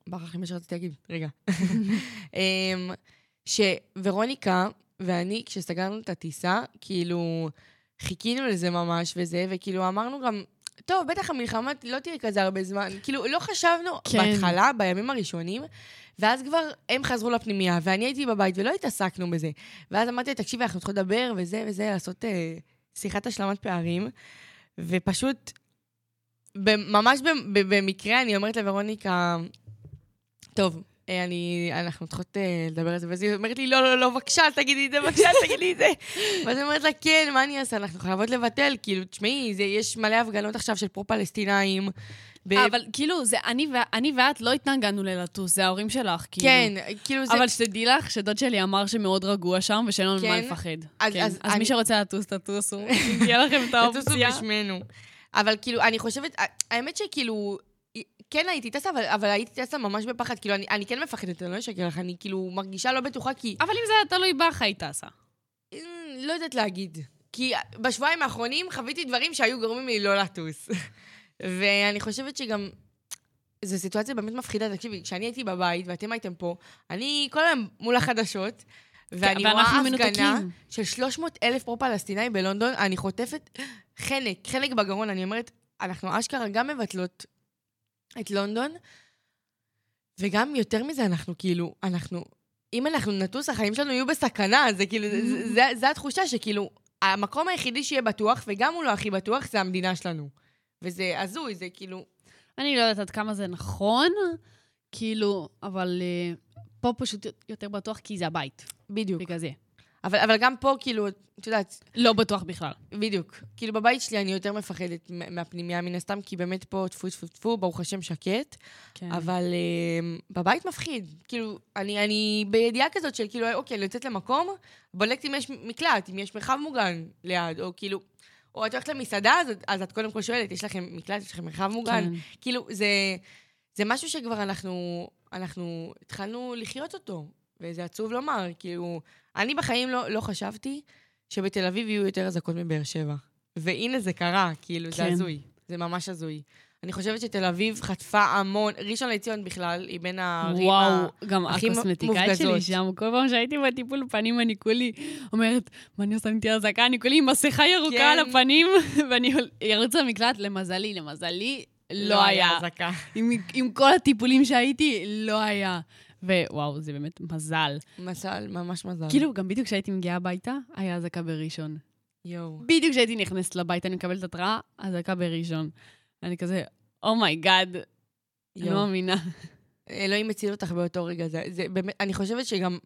ברח לי מה שרציתי להגיד, רגע. אמ, שוורוניקה ואני, כשסגרנו את הטיסה, כאילו, חיכינו לזה ממש וזה, וכאילו אמרנו גם, טוב, בטח המלחמה לא תהיה כזה הרבה זמן. כאילו, לא חשבנו כן. בהתחלה, בימים הראשונים, ואז כבר הם חזרו לפנימייה, ואני הייתי בבית ולא התעסקנו בזה. ואז אמרתי, תקשיבי, אנחנו צריכות לדבר וזה וזה, לעשות אה, שיחת השלמת פערים, ופשוט ממש במקרה אני אומרת לוורוניקה, טוב, אני, אנחנו צריכות אה, לדבר על זה, ואז היא אומרת לי, לא, לא, לא, בבקשה, אל תגידי את זה, בבקשה, אל תגידי את זה. ואז אני אומרת לה, כן, מה אני אעשה? אנחנו חייבות לבטל, כאילו, תשמעי, יש מלא הפגנות עכשיו של פרו-פלסטינאים. ב- אבל כאילו, זה אני, ו- אני ואת לא התנגדנו ללטוס, זה ההורים שלך, כאילו. כן, כאילו זה... אבל שתדעי לך שדוד שלי אמר שמאוד רגוע שם ושאין לנו כן? מה לפחד. אז- כן. אז אז אני- מי שרוצה לטוס, תטוסו. תהיה לכם את תטוסו האופציה. בשמנו. אבל כאילו, אני חושבת, האמת שכאילו, כן הייתי טסה, אבל, אבל הייתי טסה ממש בפחד. כאילו, אני, אני כן מפחדת, אני לא אשקר לך, אני כאילו מרגישה לא בטוחה, כי אבל אם זה היה תלוי בך, היית טסה. אמ, לא יודעת להגיד. כי בשבועיים האחרונים חוויתי דברים שהיו גורמים לי לא לטוס. ואני חושבת שגם... זו סיטואציה באמת מפחידה. תקשיבי, כשאני הייתי בבית ואתם הייתם פה, אני כל היום מול החדשות, ואני רואה הפגנה מנותקים. של 300 אלף פרו-פלסטינאים בלונדון, אני חוטפת חנק, חנק בגרון. אני אומרת, אנחנו אשכרה גם מבטלות את לונדון, וגם יותר מזה, אנחנו כאילו, אנחנו... אם אנחנו נטוס, החיים שלנו יהיו בסכנה, זה כאילו, זה, זה, זה התחושה שכאילו, המקום היחידי שיהיה בטוח, וגם הוא לא הכי בטוח, זה המדינה שלנו. וזה הזוי, זה כאילו... אני לא יודעת עד כמה זה נכון, כאילו, אבל אה, פה פשוט יותר בטוח כי זה הבית, בדיוק. בגלל זה. אבל, אבל גם פה, כאילו, את יודעת, לא בטוח בכלל. בדיוק. כאילו, בבית שלי אני יותר מפחדת מ- מהפנימייה, מן הסתם, כי באמת פה טפו טפו טפו, ברוך השם שקט, כן. אבל uh, בבית מפחיד. כאילו, אני, אני בידיעה כזאת של כאילו, אוקיי, אני יוצאת למקום, בודקת אם יש מקלט, אם יש מרחב מוגן ליד, או כאילו... או את הולכת למסעדה, אז, אז את קודם כל שואלת, יש לכם מקלט, יש לכם מרחב מוגן? כן. כאילו, זה, זה משהו שכבר אנחנו, אנחנו התחלנו לחיות אותו, וזה עצוב לומר, כאילו, אני בחיים לא, לא חשבתי שבתל אביב יהיו יותר אזעקות מבאר שבע. והנה זה קרה, כאילו, זה כן. הזוי. זה ממש הזוי. אני חושבת שתל אביב חטפה המון, ראשון לציון בכלל, היא בין הערים ה... וואו, גם הקוסמטיקאית שלי. שם, כל פעם שהייתי בטיפול פנים, אני כולי אומרת, מה אני עושה עם תהיה אזעקה? אני כולי עם מסכה ירוקה כן. על הפנים, ואני ארוץ למקלט, למזלי, למזלי, לא היה. אזעקה. עם, עם כל הטיפולים שהייתי, לא היה. ווואו, זה באמת מזל. מזל, ממש מזל. כאילו, גם בדיוק כשהייתי מגיעה הביתה, היה אזעקה בראשון. יואו. בדיוק כשהייתי נכנסת לבית, אני מקבלת התראה, אזעקה בראשון. אני כזה, oh my god, אני לא. מאמינה. אלוהים הציל אותך באותו רגע. זה, זה באמת, אני חושבת שגם,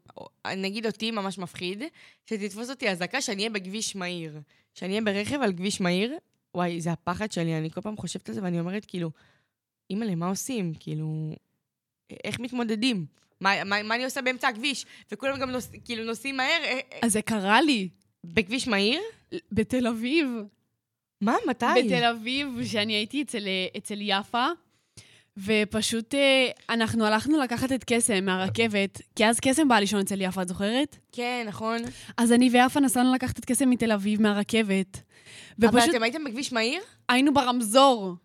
נגיד אותי ממש מפחיד, שתתפוס אותי אזעקה שאני אהיה בכביש מהיר. שאני אהיה ברכב על כביש מהיר, וואי, זה הפחד שלי, אני כל פעם חושבת על זה ואני אומרת, כאילו, אימא'לה, מה עושים? כאילו, איך מתמודדים? מה, מה, מה אני עושה באמצע הכביש? וכולם גם נוס, כאילו נוסעים מהר, אה, אה, אז זה קרה לי, בכביש מהיר? בתל אביב. מה? מתי? בתל אביב, שאני הייתי אצל, אצל יפה, ופשוט אה, אנחנו הלכנו לקחת את קסם מהרכבת, כי אז קסם בא לישון אצל יפה, את זוכרת? כן, נכון. אז אני ויפה נסענו לקחת את קסם מתל אביב, מהרכבת. אבל ופשוט אתם הייתם בכביש מהיר? היינו ברמזור.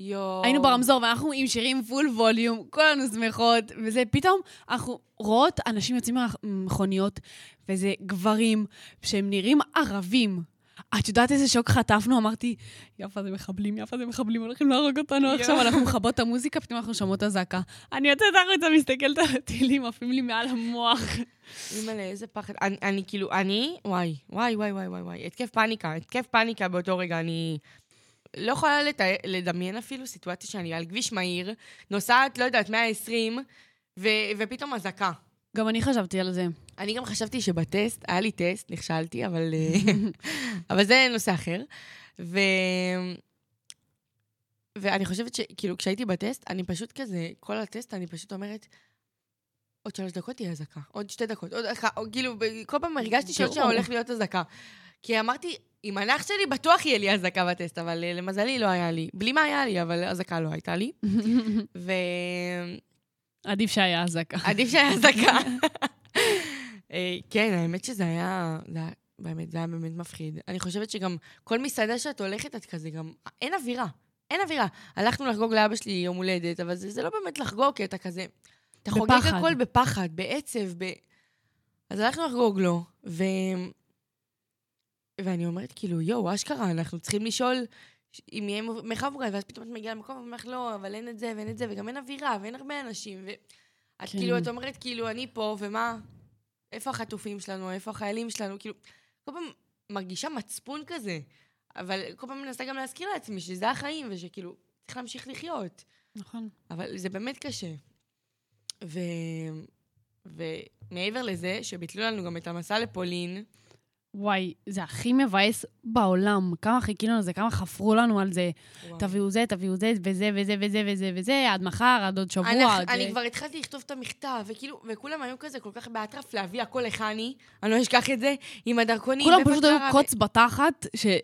יואו. היינו ברמזור, ואנחנו עם שירים פול ווליום, כולנו שמחות, וזה פתאום, אנחנו רואות אנשים יוצאים מהמכוניות, וזה גברים שהם נראים ערבים. את יודעת איזה שוק חטפנו? אמרתי, יפה זה מחבלים, יפה זה מחבלים, הולכים להרוג אותנו. עכשיו, אנחנו מכבות את המוזיקה, פתאום אנחנו שומעות אזעקה. אני יוצאת החוצה, מסתכלת על הטילים, עפים לי מעל המוח. אימא'לה, איזה פחד. אני, אני כאילו, אני, וואי, וואי, וואי, וואי, וואי, התקף פאניקה, התקף פאניקה באותו רגע, אני לא יכולה לתאר, לדמיין אפילו סיטואציה שאני על כביש מהיר, נוסעת, לא יודעת, 120, ו, ופתאום אזעקה. גם אני חשבתי על זה. אני גם חשבתי שבטסט, היה לי טסט, נכשלתי, אבל, אה, אבל זה נושא אחר. ו... ואני חושבת שכאילו, כשהייתי בטסט, אני פשוט כזה, כל הטסט, אני פשוט אומרת, עוד שלוש דקות תהיה אזעקה, עוד שתי דקות, עוד אחת, כאילו, כל פעם הרגשתי שעוד שעה. הולך להיות אזעקה. כי אמרתי, עם הנח שלי בטוח יהיה לי אזעקה בטסט, אבל אה, למזלי לא היה לי. בלי מה היה לי, אבל אזעקה לא הייתה לי. ו... עדיף שהיה אזעקה. עדיף שהיה אזעקה. אה, כן, האמת שזה היה, באמת, זה היה באמת מפחיד. אני חושבת שגם כל מסעדה שאת הולכת, את כזה גם, אין אווירה. אין אווירה. הלכנו לחגוג לאבא שלי יום הולדת, אבל זה, זה לא באמת לחגוג, כי אתה כזה... אתה חוגג בפחד. הכל בפחד, בעצב, ב... אז הלכנו לחגוג לו, ו... ואני אומרת, כאילו, יואו, אשכרה, אנחנו צריכים לשאול אם יהיה מרחב מוגן, ואז פתאום את מגיעה למקום ואומרת, לא, אבל אין את זה ואין את זה, וגם אין אווירה, ואין הרבה אנשים, ואת כן. כאילו, את אומרת, כאילו, אני פה, ומה? איפה החטופים שלנו? איפה החיילים שלנו? כאילו, כל פעם מרגישה מצפון כזה, אבל כל פעם מנסה גם להזכיר לעצמי שזה החיים, ושכאילו, צריך להמשיך לחיות. נכון. אבל זה באמת קשה. ו... ומעבר לזה, שביטלו לנו גם את המסע לפולין, וואי, זה הכי מבאס בעולם. כמה חיכינו לזה, כמה חפרו לנו על זה. תביאו זה, תביאו זה, וזה, וזה, וזה, וזה, וזה, עד מחר, עד עוד שבוע. אני, עד אני זה. כבר התחלתי לכתוב את המכתב, וכאילו, וכולם היו כזה כל כך באטרף להביא הכל לכני, אני לא אשכח את זה, עם הדרכונים. כולם פשוט היו קוץ בתחת, שהיה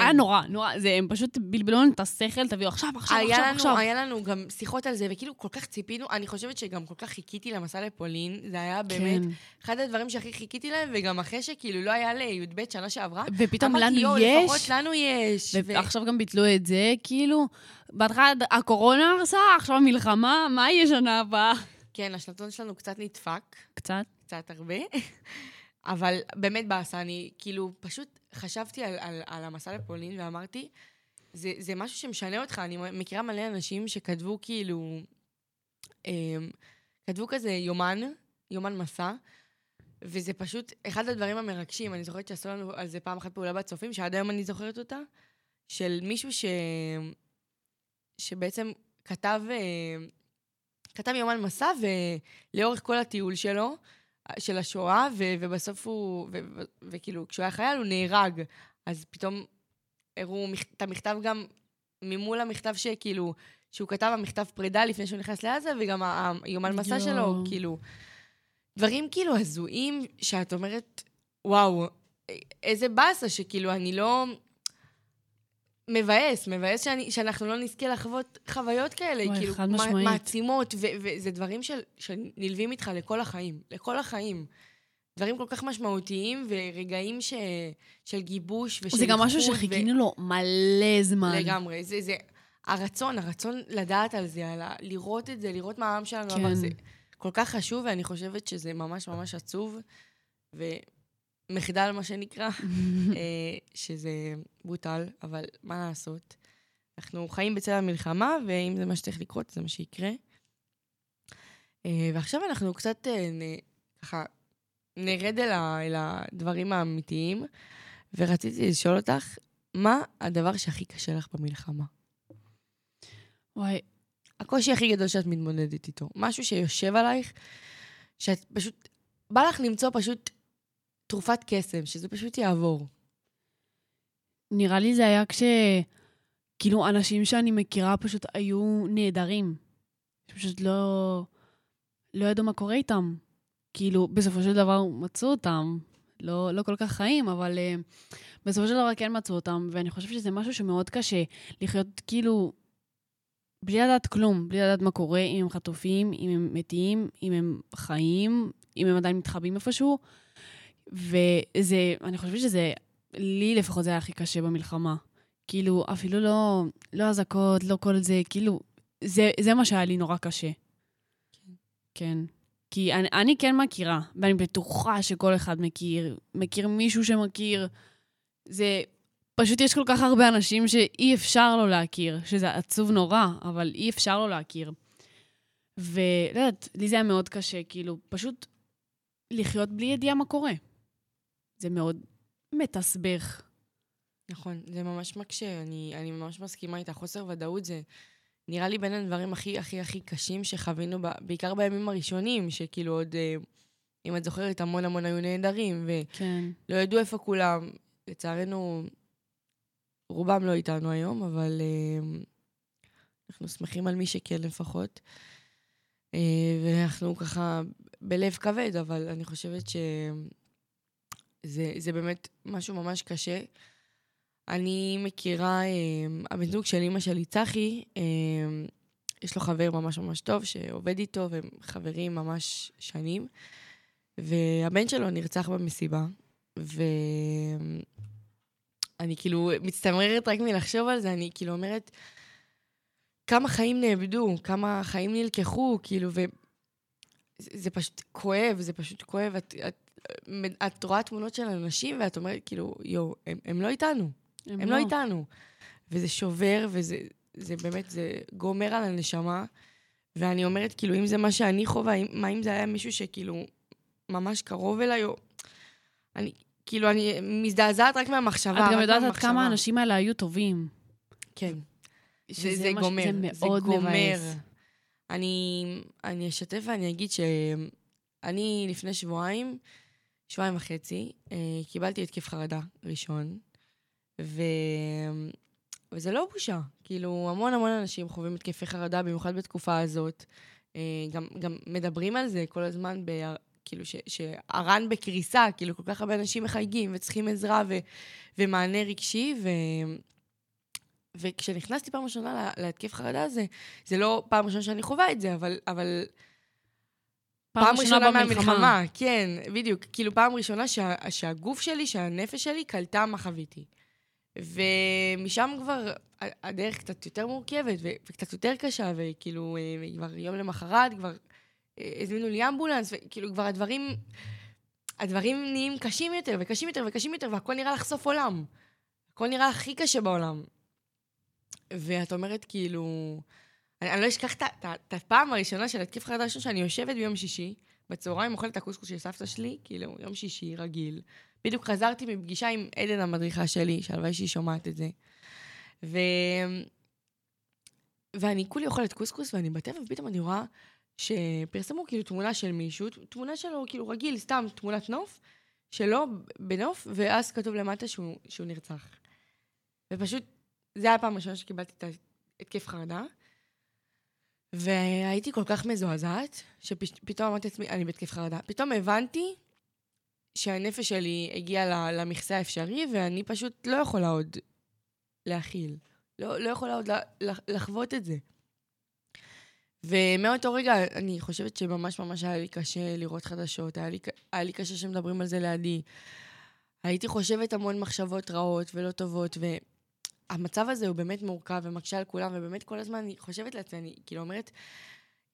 כן. נורא, נורא. זה, הם פשוט בלבלו לנו את השכל, תביאו עכשיו, עכשיו, היה עכשיו, לנו, עכשיו. היה לנו גם שיחות על זה, וכאילו כל כך ציפינו, אני חושבת שגם כל כך חיכיתי למסע לפולין, זה היה באמת כן. אחד הדברים שהכי חיכיתי להם, וגם אחרי שכאילו לא היה לי"ב שנה שעברה, ופתאום לנו יואו, יש, לפחות לנו יש. ו- ועכשיו גם ביטלו את זה, כאילו, בהתחלה הקורונה הרסה, עכשיו המלחמה, מה יהיה שנה הבאה? כן, השנתון שלנו קצת נדפק, קצת. קצת הרבה, אבל באמת באסה, אני כאילו פשוט חשבתי על, על, על המסע לפולין ואמרתי, זה, זה משהו שמשנה אותך. אני מכירה מלא אנשים שכתבו כאילו, אמ, כתבו כזה יומן, יומן מסע, וזה פשוט אחד הדברים המרגשים. אני זוכרת שעשו לנו על זה פעם אחת פעולה בצופים, שעד היום אני זוכרת אותה, של מישהו ש... שבעצם כתב, אה, כתב יומן מסע, ולאורך כל הטיול שלו, של השואה, ו- ובסוף הוא, ו- ו- וכאילו, כשהוא היה חייל הוא נהרג. אז פתאום הראו מכ- את המכתב גם ממול המכתב שכאילו, שהוא כתב המכתב פרידה לפני שהוא נכנס לעזה, וגם היומן מסע שלו. כאילו, דברים כאילו הזויים, שאת אומרת, וואו, איזה באסה שכאילו אני לא... מבאס, מבאס שאני, שאנחנו לא נזכה לחוות חוויות כאלה, וואי, כאילו, חד מע- משמעית. מעצימות, ו- וזה דברים של, שנלווים איתך לכל החיים, לכל החיים. דברים כל כך משמעותיים, ורגעים ש, של גיבוש ושל זה גם משהו איחוד, שחיכינו לו מלא זמן. לגמרי. זה, זה, הרצון, הרצון לדעת על זה, על ה, לראות את זה, לראות מה העם שלנו כן. עבר, זה כל כך חשוב, ואני חושבת שזה ממש ממש עצוב, ומחדל, מה שנקרא, אה, שזה בוטל, אבל מה לעשות? אנחנו חיים בצל המלחמה, ואם זה מה שצריך לקרות, זה מה שיקרה. אה, ועכשיו אנחנו קצת, אה, נ, ככה, נרד אל, ה, אל הדברים האמיתיים, ורציתי לשאול אותך, מה הדבר שהכי קשה לך במלחמה? וואי, הקושי הכי גדול שאת מתמודדת איתו. משהו שיושב עלייך, שאת פשוט... בא לך למצוא פשוט תרופת קסם, שזה פשוט יעבור. נראה לי זה היה כש... כאילו, אנשים שאני מכירה פשוט היו נהדרים. פשוט לא... לא ידעו מה קורה איתם. כאילו, בסופו של דבר מצאו אותם. לא, לא כל כך חיים, אבל uh, בסופו של דבר כן מצאו אותם, ואני חושבת שזה משהו שמאוד קשה לחיות כאילו בלי לדעת כלום, בלי לדעת מה קורה, אם הם חטופים, אם הם מתים, אם הם חיים, אם הם עדיין מתחבאים איפשהו. וזה, אני חושבת שזה, לי לפחות זה היה הכי קשה במלחמה. כאילו, אפילו לא, לא אזעקות, לא כל זה, כאילו, זה, זה מה שהיה לי נורא קשה. כן. כי אני, אני כן מכירה, ואני בטוחה שכל אחד מכיר, מכיר מישהו שמכיר. זה, פשוט יש כל כך הרבה אנשים שאי אפשר לא להכיר, שזה עצוב נורא, אבל אי אפשר לא להכיר. ולא יודעת, לי זה היה מאוד קשה, כאילו, פשוט לחיות בלי ידיעה מה קורה. זה מאוד מתסבך. נכון, זה ממש מקשה, אני, אני ממש מסכימה איתה. חוסר ודאות זה נראה לי בין הדברים הכי הכי הכי קשים שחווינו, ב, בעיקר בימים הראשונים, שכאילו עוד, אה, אם את זוכרת, המון המון היו נהדרים, כן. ולא ידעו איפה כולם. לצערנו, רובם לא איתנו היום, אבל אה, אנחנו שמחים על מי שכן לפחות. אה, ואנחנו ככה בלב כבד, אבל אני חושבת שזה זה באמת משהו ממש קשה. אני מכירה, אה, הבן זוג של אימא שלי, צחי, אה, יש לו חבר ממש ממש טוב שעובד איתו, והם חברים ממש שנים, והבן שלו נרצח במסיבה, ואני כאילו מצטמררת רק מלחשוב על זה, אני כאילו אומרת, כמה חיים נאבדו, כמה חיים נלקחו, כאילו, ו... זה, זה פשוט כואב, זה פשוט כואב. את, את, את רואה תמונות של אנשים ואת אומרת, כאילו, יואו, הם, הם לא איתנו. הם, הם לא. לא איתנו. וזה שובר, וזה זה באמת, זה גומר על הנשמה. ואני אומרת, כאילו, אם זה מה שאני חווה, אם- מה אם זה היה מישהו שכאילו ממש קרוב אליי, או... אני, כאילו, אני מזדעזעת רק מהמחשבה. את גם יודעת עד. כמה האנשים האלה היו טובים. כן. זה, שזה זה מה ש- גומר, זה מאוד מבאס. אני, אני אשתף ואני אגיד שאני לפני שבועיים, שבועיים וחצי, אה, קיבלתי התקף חרדה ראשון, ו... וזה לא בושה. כאילו, המון המון אנשים חווים התקפי חרדה, במיוחד בתקופה הזאת. אה, גם, גם מדברים על זה כל הזמן, ב... כאילו, ש- שהר"ן בקריסה, כאילו, כל כך הרבה אנשים מחייגים וצריכים עזרה ו... ומענה רגשי, ו... וכשנכנסתי פעם ראשונה לה- להתקף חרדה הזה, זה לא פעם ראשונה שאני חווה את זה, אבל, אבל פעם ראשונה מהמלחמה, כן, בדיוק. כאילו, פעם ראשונה שה, שהגוף שלי, שהנפש שלי, קלטה מה חוויתי. ומשם כבר הדרך קצת יותר מורכבת ו- וקצת יותר קשה, וכאילו, אה, כבר יום למחרת, כבר אה, הזמינו לי אמבולנס, וכאילו, כבר הדברים, הדברים נהיים קשים יותר וקשים יותר וקשים יותר, והכל נראה לך סוף עולם. הכל נראה הכי קשה בעולם. ואת אומרת, כאילו... אני, אני לא אשכח את הפעם הראשונה של התקף חרדה ראשון, שאני יושבת ביום שישי, בצהריים אוכלת את הקוסקוס של סבתא שלי, כאילו, יום שישי, רגיל. בדיוק חזרתי מפגישה עם עדן המדריכה שלי, שהלוואי שהיא שומעת את זה. ו... ואני כולי אוכלת קוסקוס, ואני בטבע, ופתאום אני רואה שפרסמו כאילו תמונה של מישהו, תמונה שלו כאילו רגיל, סתם תמונת נוף, שלו בנוף, ואז כתוב למטה שהוא, שהוא נרצח. ופשוט, זה היה הפעם הראשונה שקיבלתי את התקף חרדה. והייתי כל כך מזועזעת, שפתאום אמרתי לעצמי, אני בהתקף חרדה. פתאום הבנתי שהנפש שלי הגיעה למכסה האפשרי, ואני פשוט לא יכולה עוד להכיל. לא, לא יכולה עוד לחוות את זה. ומאותו רגע, אני חושבת שממש ממש היה לי קשה לראות חדשות, היה לי, היה לי קשה שמדברים על זה לידי. הייתי חושבת המון מחשבות רעות ולא טובות, והמצב הזה הוא באמת מורכב ומקשה על כולם, ובאמת כל הזמן אני חושבת לעצמי, אני כאילו אומרת,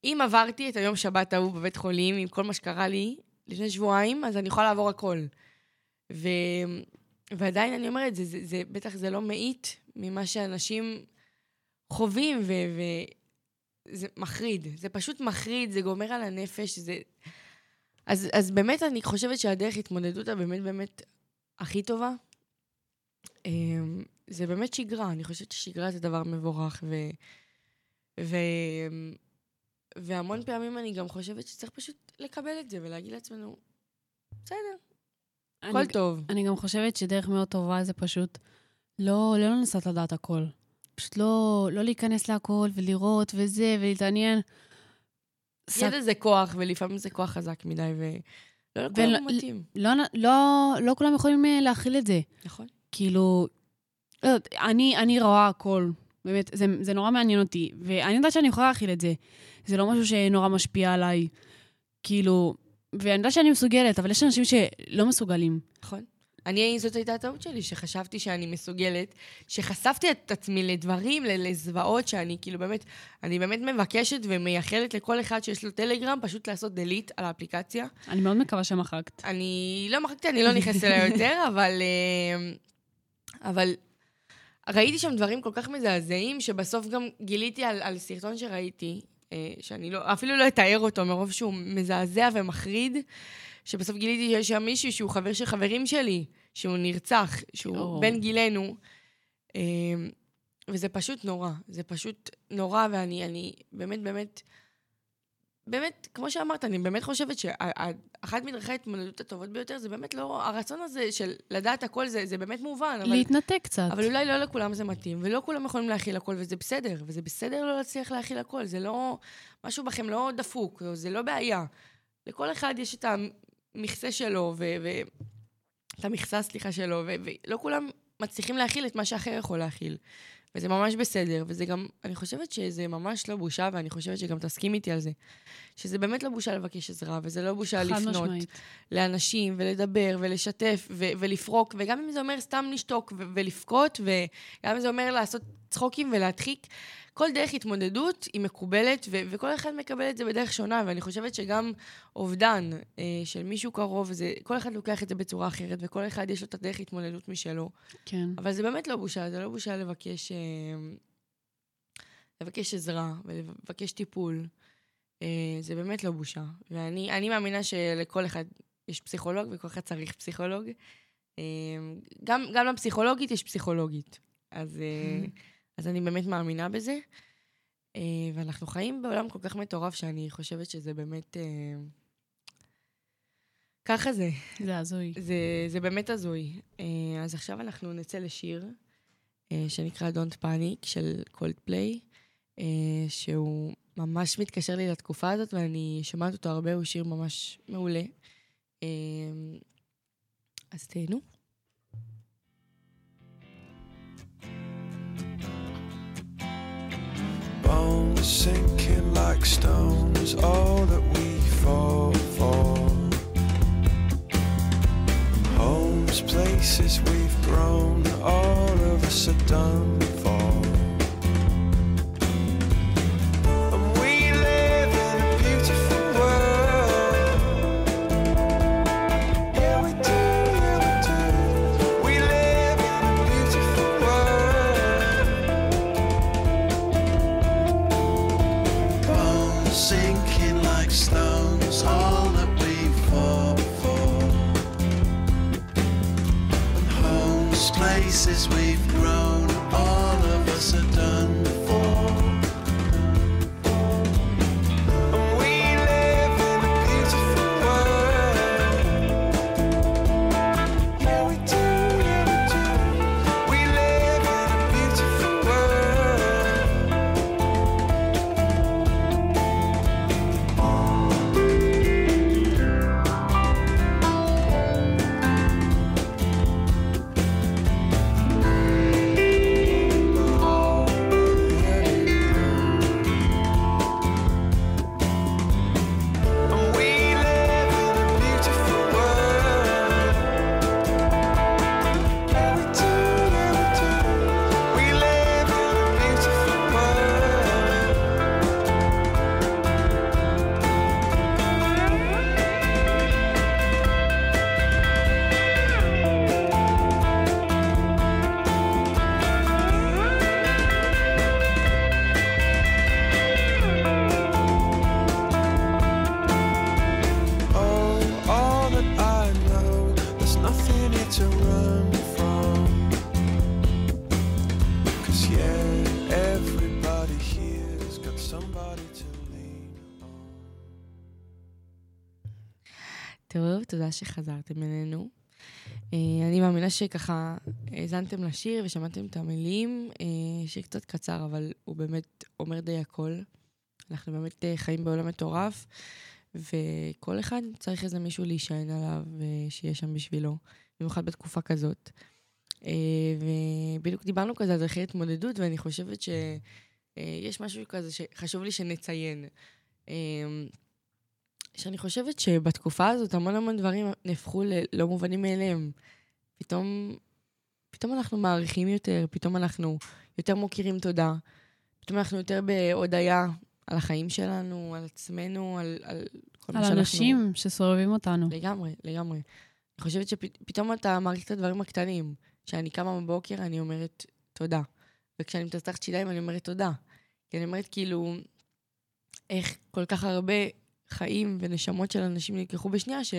אם עברתי את היום שבת ההוא בבית חולים עם כל מה שקרה לי לפני שבועיים, אז אני יכולה לעבור הכל. ו... ועדיין אני אומרת, זה, זה, זה, בטח זה לא מאית ממה שאנשים חווים, ו... ו... זה מחריד, זה פשוט מחריד, זה גומר על הנפש, זה... אז, אז באמת אני חושבת שהדרך התמודדות הבאמת באמת הכי טובה, אמ, זה באמת שגרה. אני חושבת ששגרה זה דבר מבורך, ו... ו... והמון פעמים אני גם חושבת שצריך פשוט לקבל את זה ולהגיד לעצמנו, בסדר, הכל טוב. אני גם חושבת שדרך מאוד טובה זה פשוט לא, לא לנסות לדעת הכל. פשוט לא, לא להיכנס להכל ולראות וזה, ולהתעניין. ידע זה כוח, ולפעמים זה כוח חזק מדי, ולא לכולם ול... מתאים. לא, לא, לא כולם יכולים אה, להכיל את זה. נכון. כאילו, לא אני, אני רואה הכל. באמת, זה, זה נורא מעניין אותי, ואני יודעת שאני יכולה להכיל את זה. זה לא משהו שנורא משפיע עליי. כאילו, ואני יודעת שאני מסוגלת, אבל יש אנשים שלא מסוגלים. נכון. אני, זאת הייתה הטעות שלי, שחשבתי שאני מסוגלת, שחשפתי את עצמי לדברים, לזוועות, שאני כאילו באמת, אני באמת מבקשת ומייחלת לכל אחד שיש לו טלגרם, פשוט לעשות delete על האפליקציה. אני מאוד מקווה שמחקת. אני לא מחקתי, אני לא נכנסת אליה יותר, אבל... אה, אבל ראיתי שם דברים כל כך מזעזעים, שבסוף גם גיליתי על, על סרטון שראיתי, אה, שאני לא, אפילו לא אתאר אותו מרוב שהוא מזעזע ומחריד, שבסוף גיליתי שיש שם מישהו שהוא חבר של חברים שלי, שהוא נרצח, שהוא oh. בן גילנו. אמ, וזה פשוט נורא, זה פשוט נורא, ואני אני באמת, באמת, באמת, כמו שאמרת, אני באמת חושבת שאחת מדרכי ההתמודדות הטובות ביותר זה באמת לא, הרצון הזה של לדעת הכל זה, זה באמת מובן. אבל, להתנתק קצת. אבל אולי לא לכולם זה מתאים, ולא כולם יכולים להכיל הכל, וזה בסדר, וזה בסדר לא להצליח להכיל הכל, זה לא, משהו בכם לא דפוק, זה לא בעיה. לכל אחד יש את המכסה שלו, ו... ו את המכסה, סליחה, שלו, ו- ולא כולם מצליחים להכיל את מה שאחר יכול להכיל. וזה ממש בסדר, וזה גם, אני חושבת שזה ממש לא בושה, ואני חושבת שגם תסכים איתי על זה. שזה באמת לא בושה לבקש עזרה, וזה לא בושה לפנות משמעית. לאנשים, ולדבר, ולשתף, ו- ולפרוק, וגם אם זה אומר סתם לשתוק ו- ולבכות, וגם אם זה אומר לעשות צחוקים ולהדחיק, כל דרך התמודדות היא מקובלת, ו- וכל אחד מקבל את זה בדרך שונה, ואני חושבת שגם אובדן אה, של מישהו קרוב, זה, כל אחד לוקח את זה בצורה אחרת, וכל אחד יש לו את הדרך התמודדות משלו. כן. אבל זה באמת לא בושה, זה לא בושה לבקש, אה, לבקש עזרה ולבקש טיפול. אה, זה באמת לא בושה. ואני מאמינה שלכל אחד יש פסיכולוג, וכל אחד צריך פסיכולוג. אה, גם, גם לפסיכולוגית יש פסיכולוגית. אז... אה, אז אני באמת מאמינה בזה. אה, ואנחנו חיים בעולם כל כך מטורף, שאני חושבת שזה באמת... אה, ככה זה. זה הזוי. זה, זה באמת הזוי. אה, אז עכשיו אנחנו נצא לשיר שנקרא Don't Panic של קולדפליי, שהוא ממש מתקשר לי לתקופה הזאת, ואני שומעת אותו הרבה, הוא שיר ממש מעולה. אז תהנו. Sinking like stones, all that we fall for. Homes, places we've grown, all of us are done pieces we've שחזרתם אלינו. אה, אני מאמינה שככה האזנתם לשיר ושמעתם את המילים, אה, שיר קצת קצר, אבל הוא באמת אומר די הכל. אנחנו באמת אה, חיים בעולם מטורף, וכל אחד צריך איזה מישהו להישען עליו ושיהיה שם בשבילו, במיוחד בתקופה כזאת. ובדיוק דיברנו כזה על דרכי התמודדות, ואני חושבת שיש משהו כזה שחשוב לי שנציין. שאני חושבת שבתקופה הזאת המון המון דברים נהפכו ללא מובנים מאליהם. פתאום, פתאום אנחנו מעריכים יותר, פתאום אנחנו יותר מוקירים תודה, פתאום אנחנו יותר בהודיה על החיים שלנו, על עצמנו, על, על כל מה שאנחנו... על אנשים שסובבים אותנו. לגמרי, לגמרי. אני חושבת שפתאום אתה מעריך את הדברים הקטנים. כשאני קמה בבוקר, אני אומרת תודה. וכשאני מתצחת שיניים, אני אומרת תודה. כי אני אומרת, כאילו, איך כל כך הרבה חיים ונשמות של אנשים נלקחו בשנייה, ש...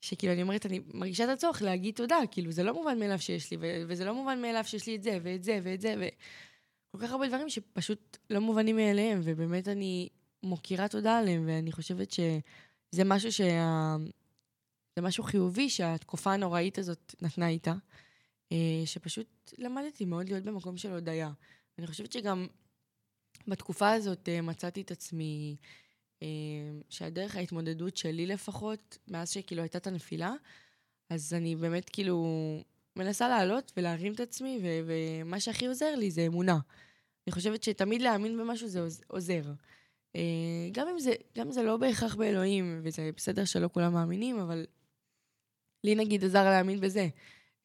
שכאילו, אני אומרת, אני מרגישה את הצורך להגיד תודה, כאילו, זה לא מובן מאליו שיש לי, ו- וזה לא מובן מאליו שיש לי את זה, ואת זה, ואת זה, וכל כך הרבה דברים שפשוט לא מובנים מאליהם, ובאמת אני מוקירה תודה עליהם, ואני חושבת שזה משהו שה... זה משהו חיובי שהתקופה הנוראית הזאת נתנה איתה, אה, שפשוט למדתי מאוד להיות במקום של הודיה. אני חושבת שגם בתקופה הזאת אה, מצאתי את עצמי... אמ, שהדרך ההתמודדות שלי לפחות, מאז שכאילו הייתה את הנפילה, אז אני באמת כאילו מנסה לעלות ולהרים את עצמי, ו- ומה שהכי עוזר לי זה אמונה. אני חושבת שתמיד להאמין במשהו זה עוזר. אה, גם אם זה, גם זה לא בהכרח באלוהים, וזה בסדר שלא כולם מאמינים, אבל לי נגיד עזר להאמין בזה.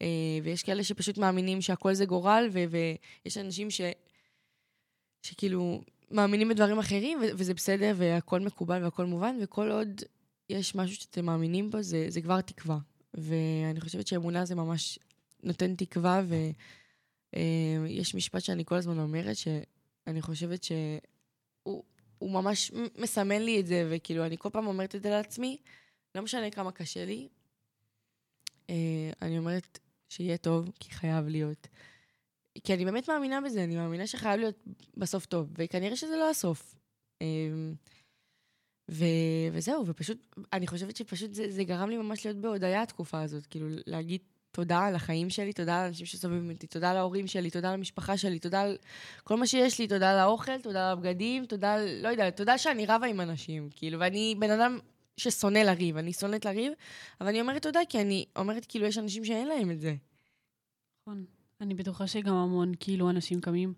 אה, ויש כאלה שפשוט מאמינים שהכל זה גורל, ו- ויש אנשים ש... שכאילו מאמינים בדברים אחרים, וזה בסדר, והכל מקובל והכל מובן, וכל עוד יש משהו שאתם מאמינים בו, זה, זה כבר תקווה. ואני חושבת שאמונה זה ממש נותן תקווה, ויש אה, משפט שאני כל הזמן אומרת, שאני חושבת שהוא ממש מסמן לי את זה, וכאילו, אני כל פעם אומרת את זה לעצמי, לא משנה כמה קשה לי, אה, אני אומרת שיהיה טוב, כי חייב להיות. כי אני באמת מאמינה בזה, אני מאמינה שחייב להיות בסוף טוב, וכנראה שזה לא הסוף. אמ, ו... וזהו, ופשוט, אני חושבת שפשוט זה, זה גרם לי ממש להיות בהודיה התקופה הזאת, כאילו להגיד תודה על החיים שלי, תודה על האנשים שסובבים אותי, תודה על ההורים שלי, תודה על המשפחה שלי, תודה על כל מה שיש לי, תודה על האוכל, תודה על הבגדים, תודה על, לא יודע, תודה שאני רבה עם אנשים, כאילו, ואני בן אדם ששונא לריב, אני שונאת לריב, אבל אני אומרת תודה כי אני אומרת, כאילו, יש אנשים שאין להם את זה. נכון. אני בטוחה שגם המון, כאילו, אנשים קמים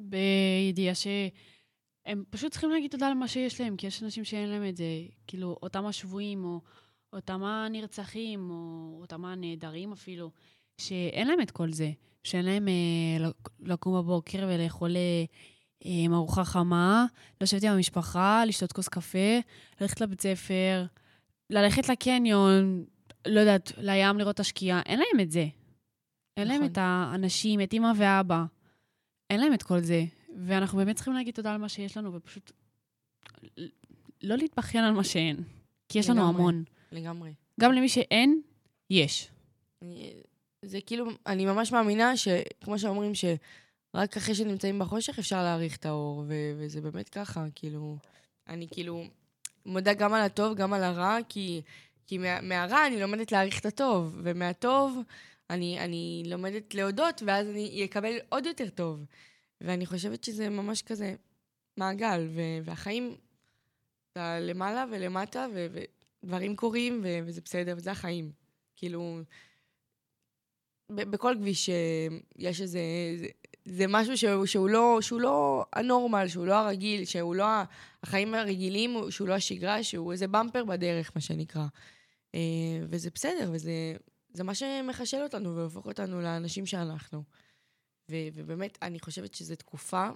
בידיעה שהם פשוט צריכים להגיד תודה על מה שיש להם, כי יש אנשים שאין להם את זה. כאילו, אותם השבויים, או אותם הנרצחים, או אותם הנעדרים אפילו, שאין להם את כל זה. שאין להם אה, לקום בבוקר ולאכול אה, ארוחה חמה, לשבת עם המשפחה, לשתות כוס קפה, ללכת לבית ספר, ללכת לקניון, לא יודעת, לים לראות את השקיעה. אין להם את זה. אין נכון. להם את האנשים, את אימא ואבא. אין להם את כל זה. ואנחנו באמת צריכים להגיד תודה על מה שיש לנו, ופשוט לא להתבכיין על מה שאין. כי יש לגמרי, לנו המון. לגמרי. גם למי שאין, יש. זה כאילו, אני ממש מאמינה שכמו שאומרים, שרק אחרי שנמצאים בחושך אפשר להעריך את האור, ו- וזה באמת ככה, כאילו... אני כאילו מודה גם על הטוב, גם על הרע, כי, כי מה, מהרע אני לומדת להעריך את הטוב, ומהטוב אני, אני לומדת להודות, ואז אני אקבל עוד יותר טוב. ואני חושבת שזה ממש כזה מעגל, ו- והחיים, אתה למעלה ולמטה, ו- ודברים קורים, ו- וזה בסדר, וזה החיים. כאילו, ב- בכל כביש אה, יש איזה... זה, זה משהו שהוא, שהוא, לא, שהוא לא הנורמל, שהוא לא הרגיל, שהוא לא החיים הרגילים, שהוא לא השגרה, שהוא איזה במפר בדרך, מה שנקרא. אה, וזה בסדר, וזה זה מה שמחשל אותנו והופך אותנו לאנשים שאנחנו. ו- ובאמת, אני חושבת שזו תקופה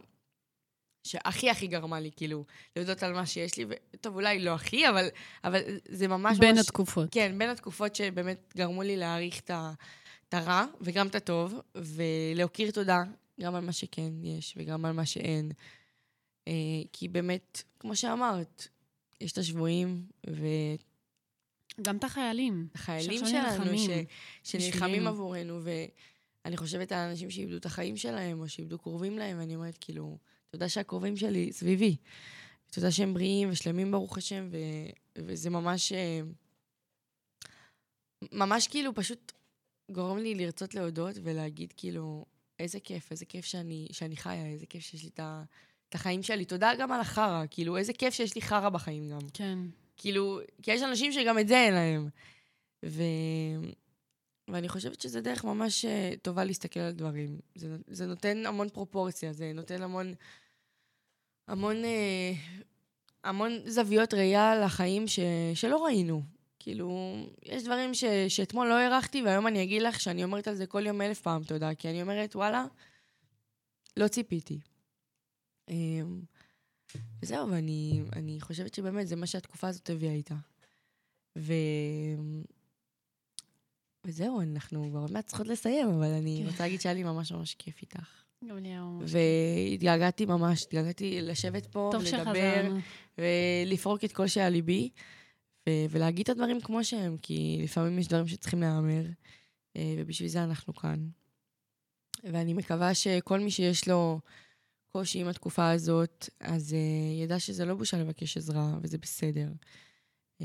שהכי הכי גרמה לי, כאילו, להודות על מה שיש לי, וטוב, אולי לא הכי, אבל, אבל זה ממש... בין ממש, התקופות. כן, בין התקופות שבאמת גרמו לי להעריך את, הרע וגם את הטוב, ולהכיר תודה גם על מה שכן יש וגם על מה שאין. אה, כי באמת, כמו שאמרת, יש את השבויים, ואת גם את החיילים. החיילים שלנו, ש... שנלחמים עבורנו, ואני חושבת על אנשים שאיבדו את החיים שלהם, או שאיבדו קרובים להם, ואני אומרת, כאילו, תודה שהקרובים שלי סביבי. תודה שהם בריאים ושלמים, ברוך השם, ו... וזה ממש... אה, ממש כאילו פשוט גורם לי לרצות להודות ולהגיד כאילו, איזה כיף, איזה כיף שאני, שאני חיה, איזה כיף שיש לי את, את החיים שלי. תודה גם על החרא, כאילו, איזה כיף שיש לי חרא בחיים גם. כן. כאילו, כי יש אנשים שגם את זה אין להם. ו... ואני חושבת שזה דרך ממש אה, טובה להסתכל על דברים. זה, זה נותן המון פרופורציה, זה נותן המון... המון... אה, המון זוויות ראייה לחיים ש, שלא ראינו. כאילו, יש דברים ש, שאתמול לא הערכתי, והיום אני אגיד לך שאני אומרת על זה כל יום אלף פעם תודה, כי אני אומרת, וואלה, לא ציפיתי. וזהו, ואני אני חושבת שבאמת זה מה שהתקופה הזאת הביאה איתה. ו... וזהו, אנחנו כבר עוד מעט צריכות לסיים, אבל אני כן. רוצה להגיד שהיה לי ממש ממש כיף איתך. גם לי היה ממש... והתגעגעתי ממש, התגעגעתי לשבת פה ולדבר. ולפרוק את כל שעל ליבי, ו- ולהגיד את הדברים כמו שהם, כי לפעמים יש דברים שצריכים להיאמר, אה, ובשביל זה אנחנו כאן. ואני מקווה שכל מי שיש לו קושי עם התקופה הזאת, אז uh, ידע שזה לא בושה לבקש עזרה, וזה בסדר. Um,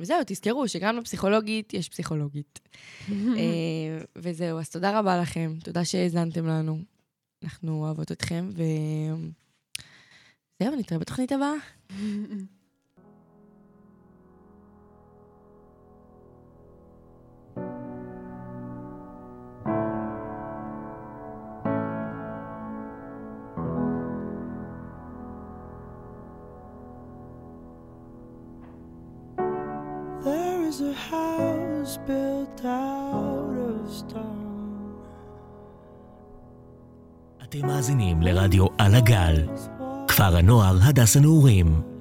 וזהו, תזכרו שגם לפסיכולוגית יש פסיכולוגית. uh, וזהו, אז תודה רבה לכם, תודה שהאזנתם לנו. אנחנו אוהבות אתכם, ו... זהו, נתראה בתוכנית הבאה. אתם מאזינים לרדיו על הגל, כפר הנוער הדס הנעורים.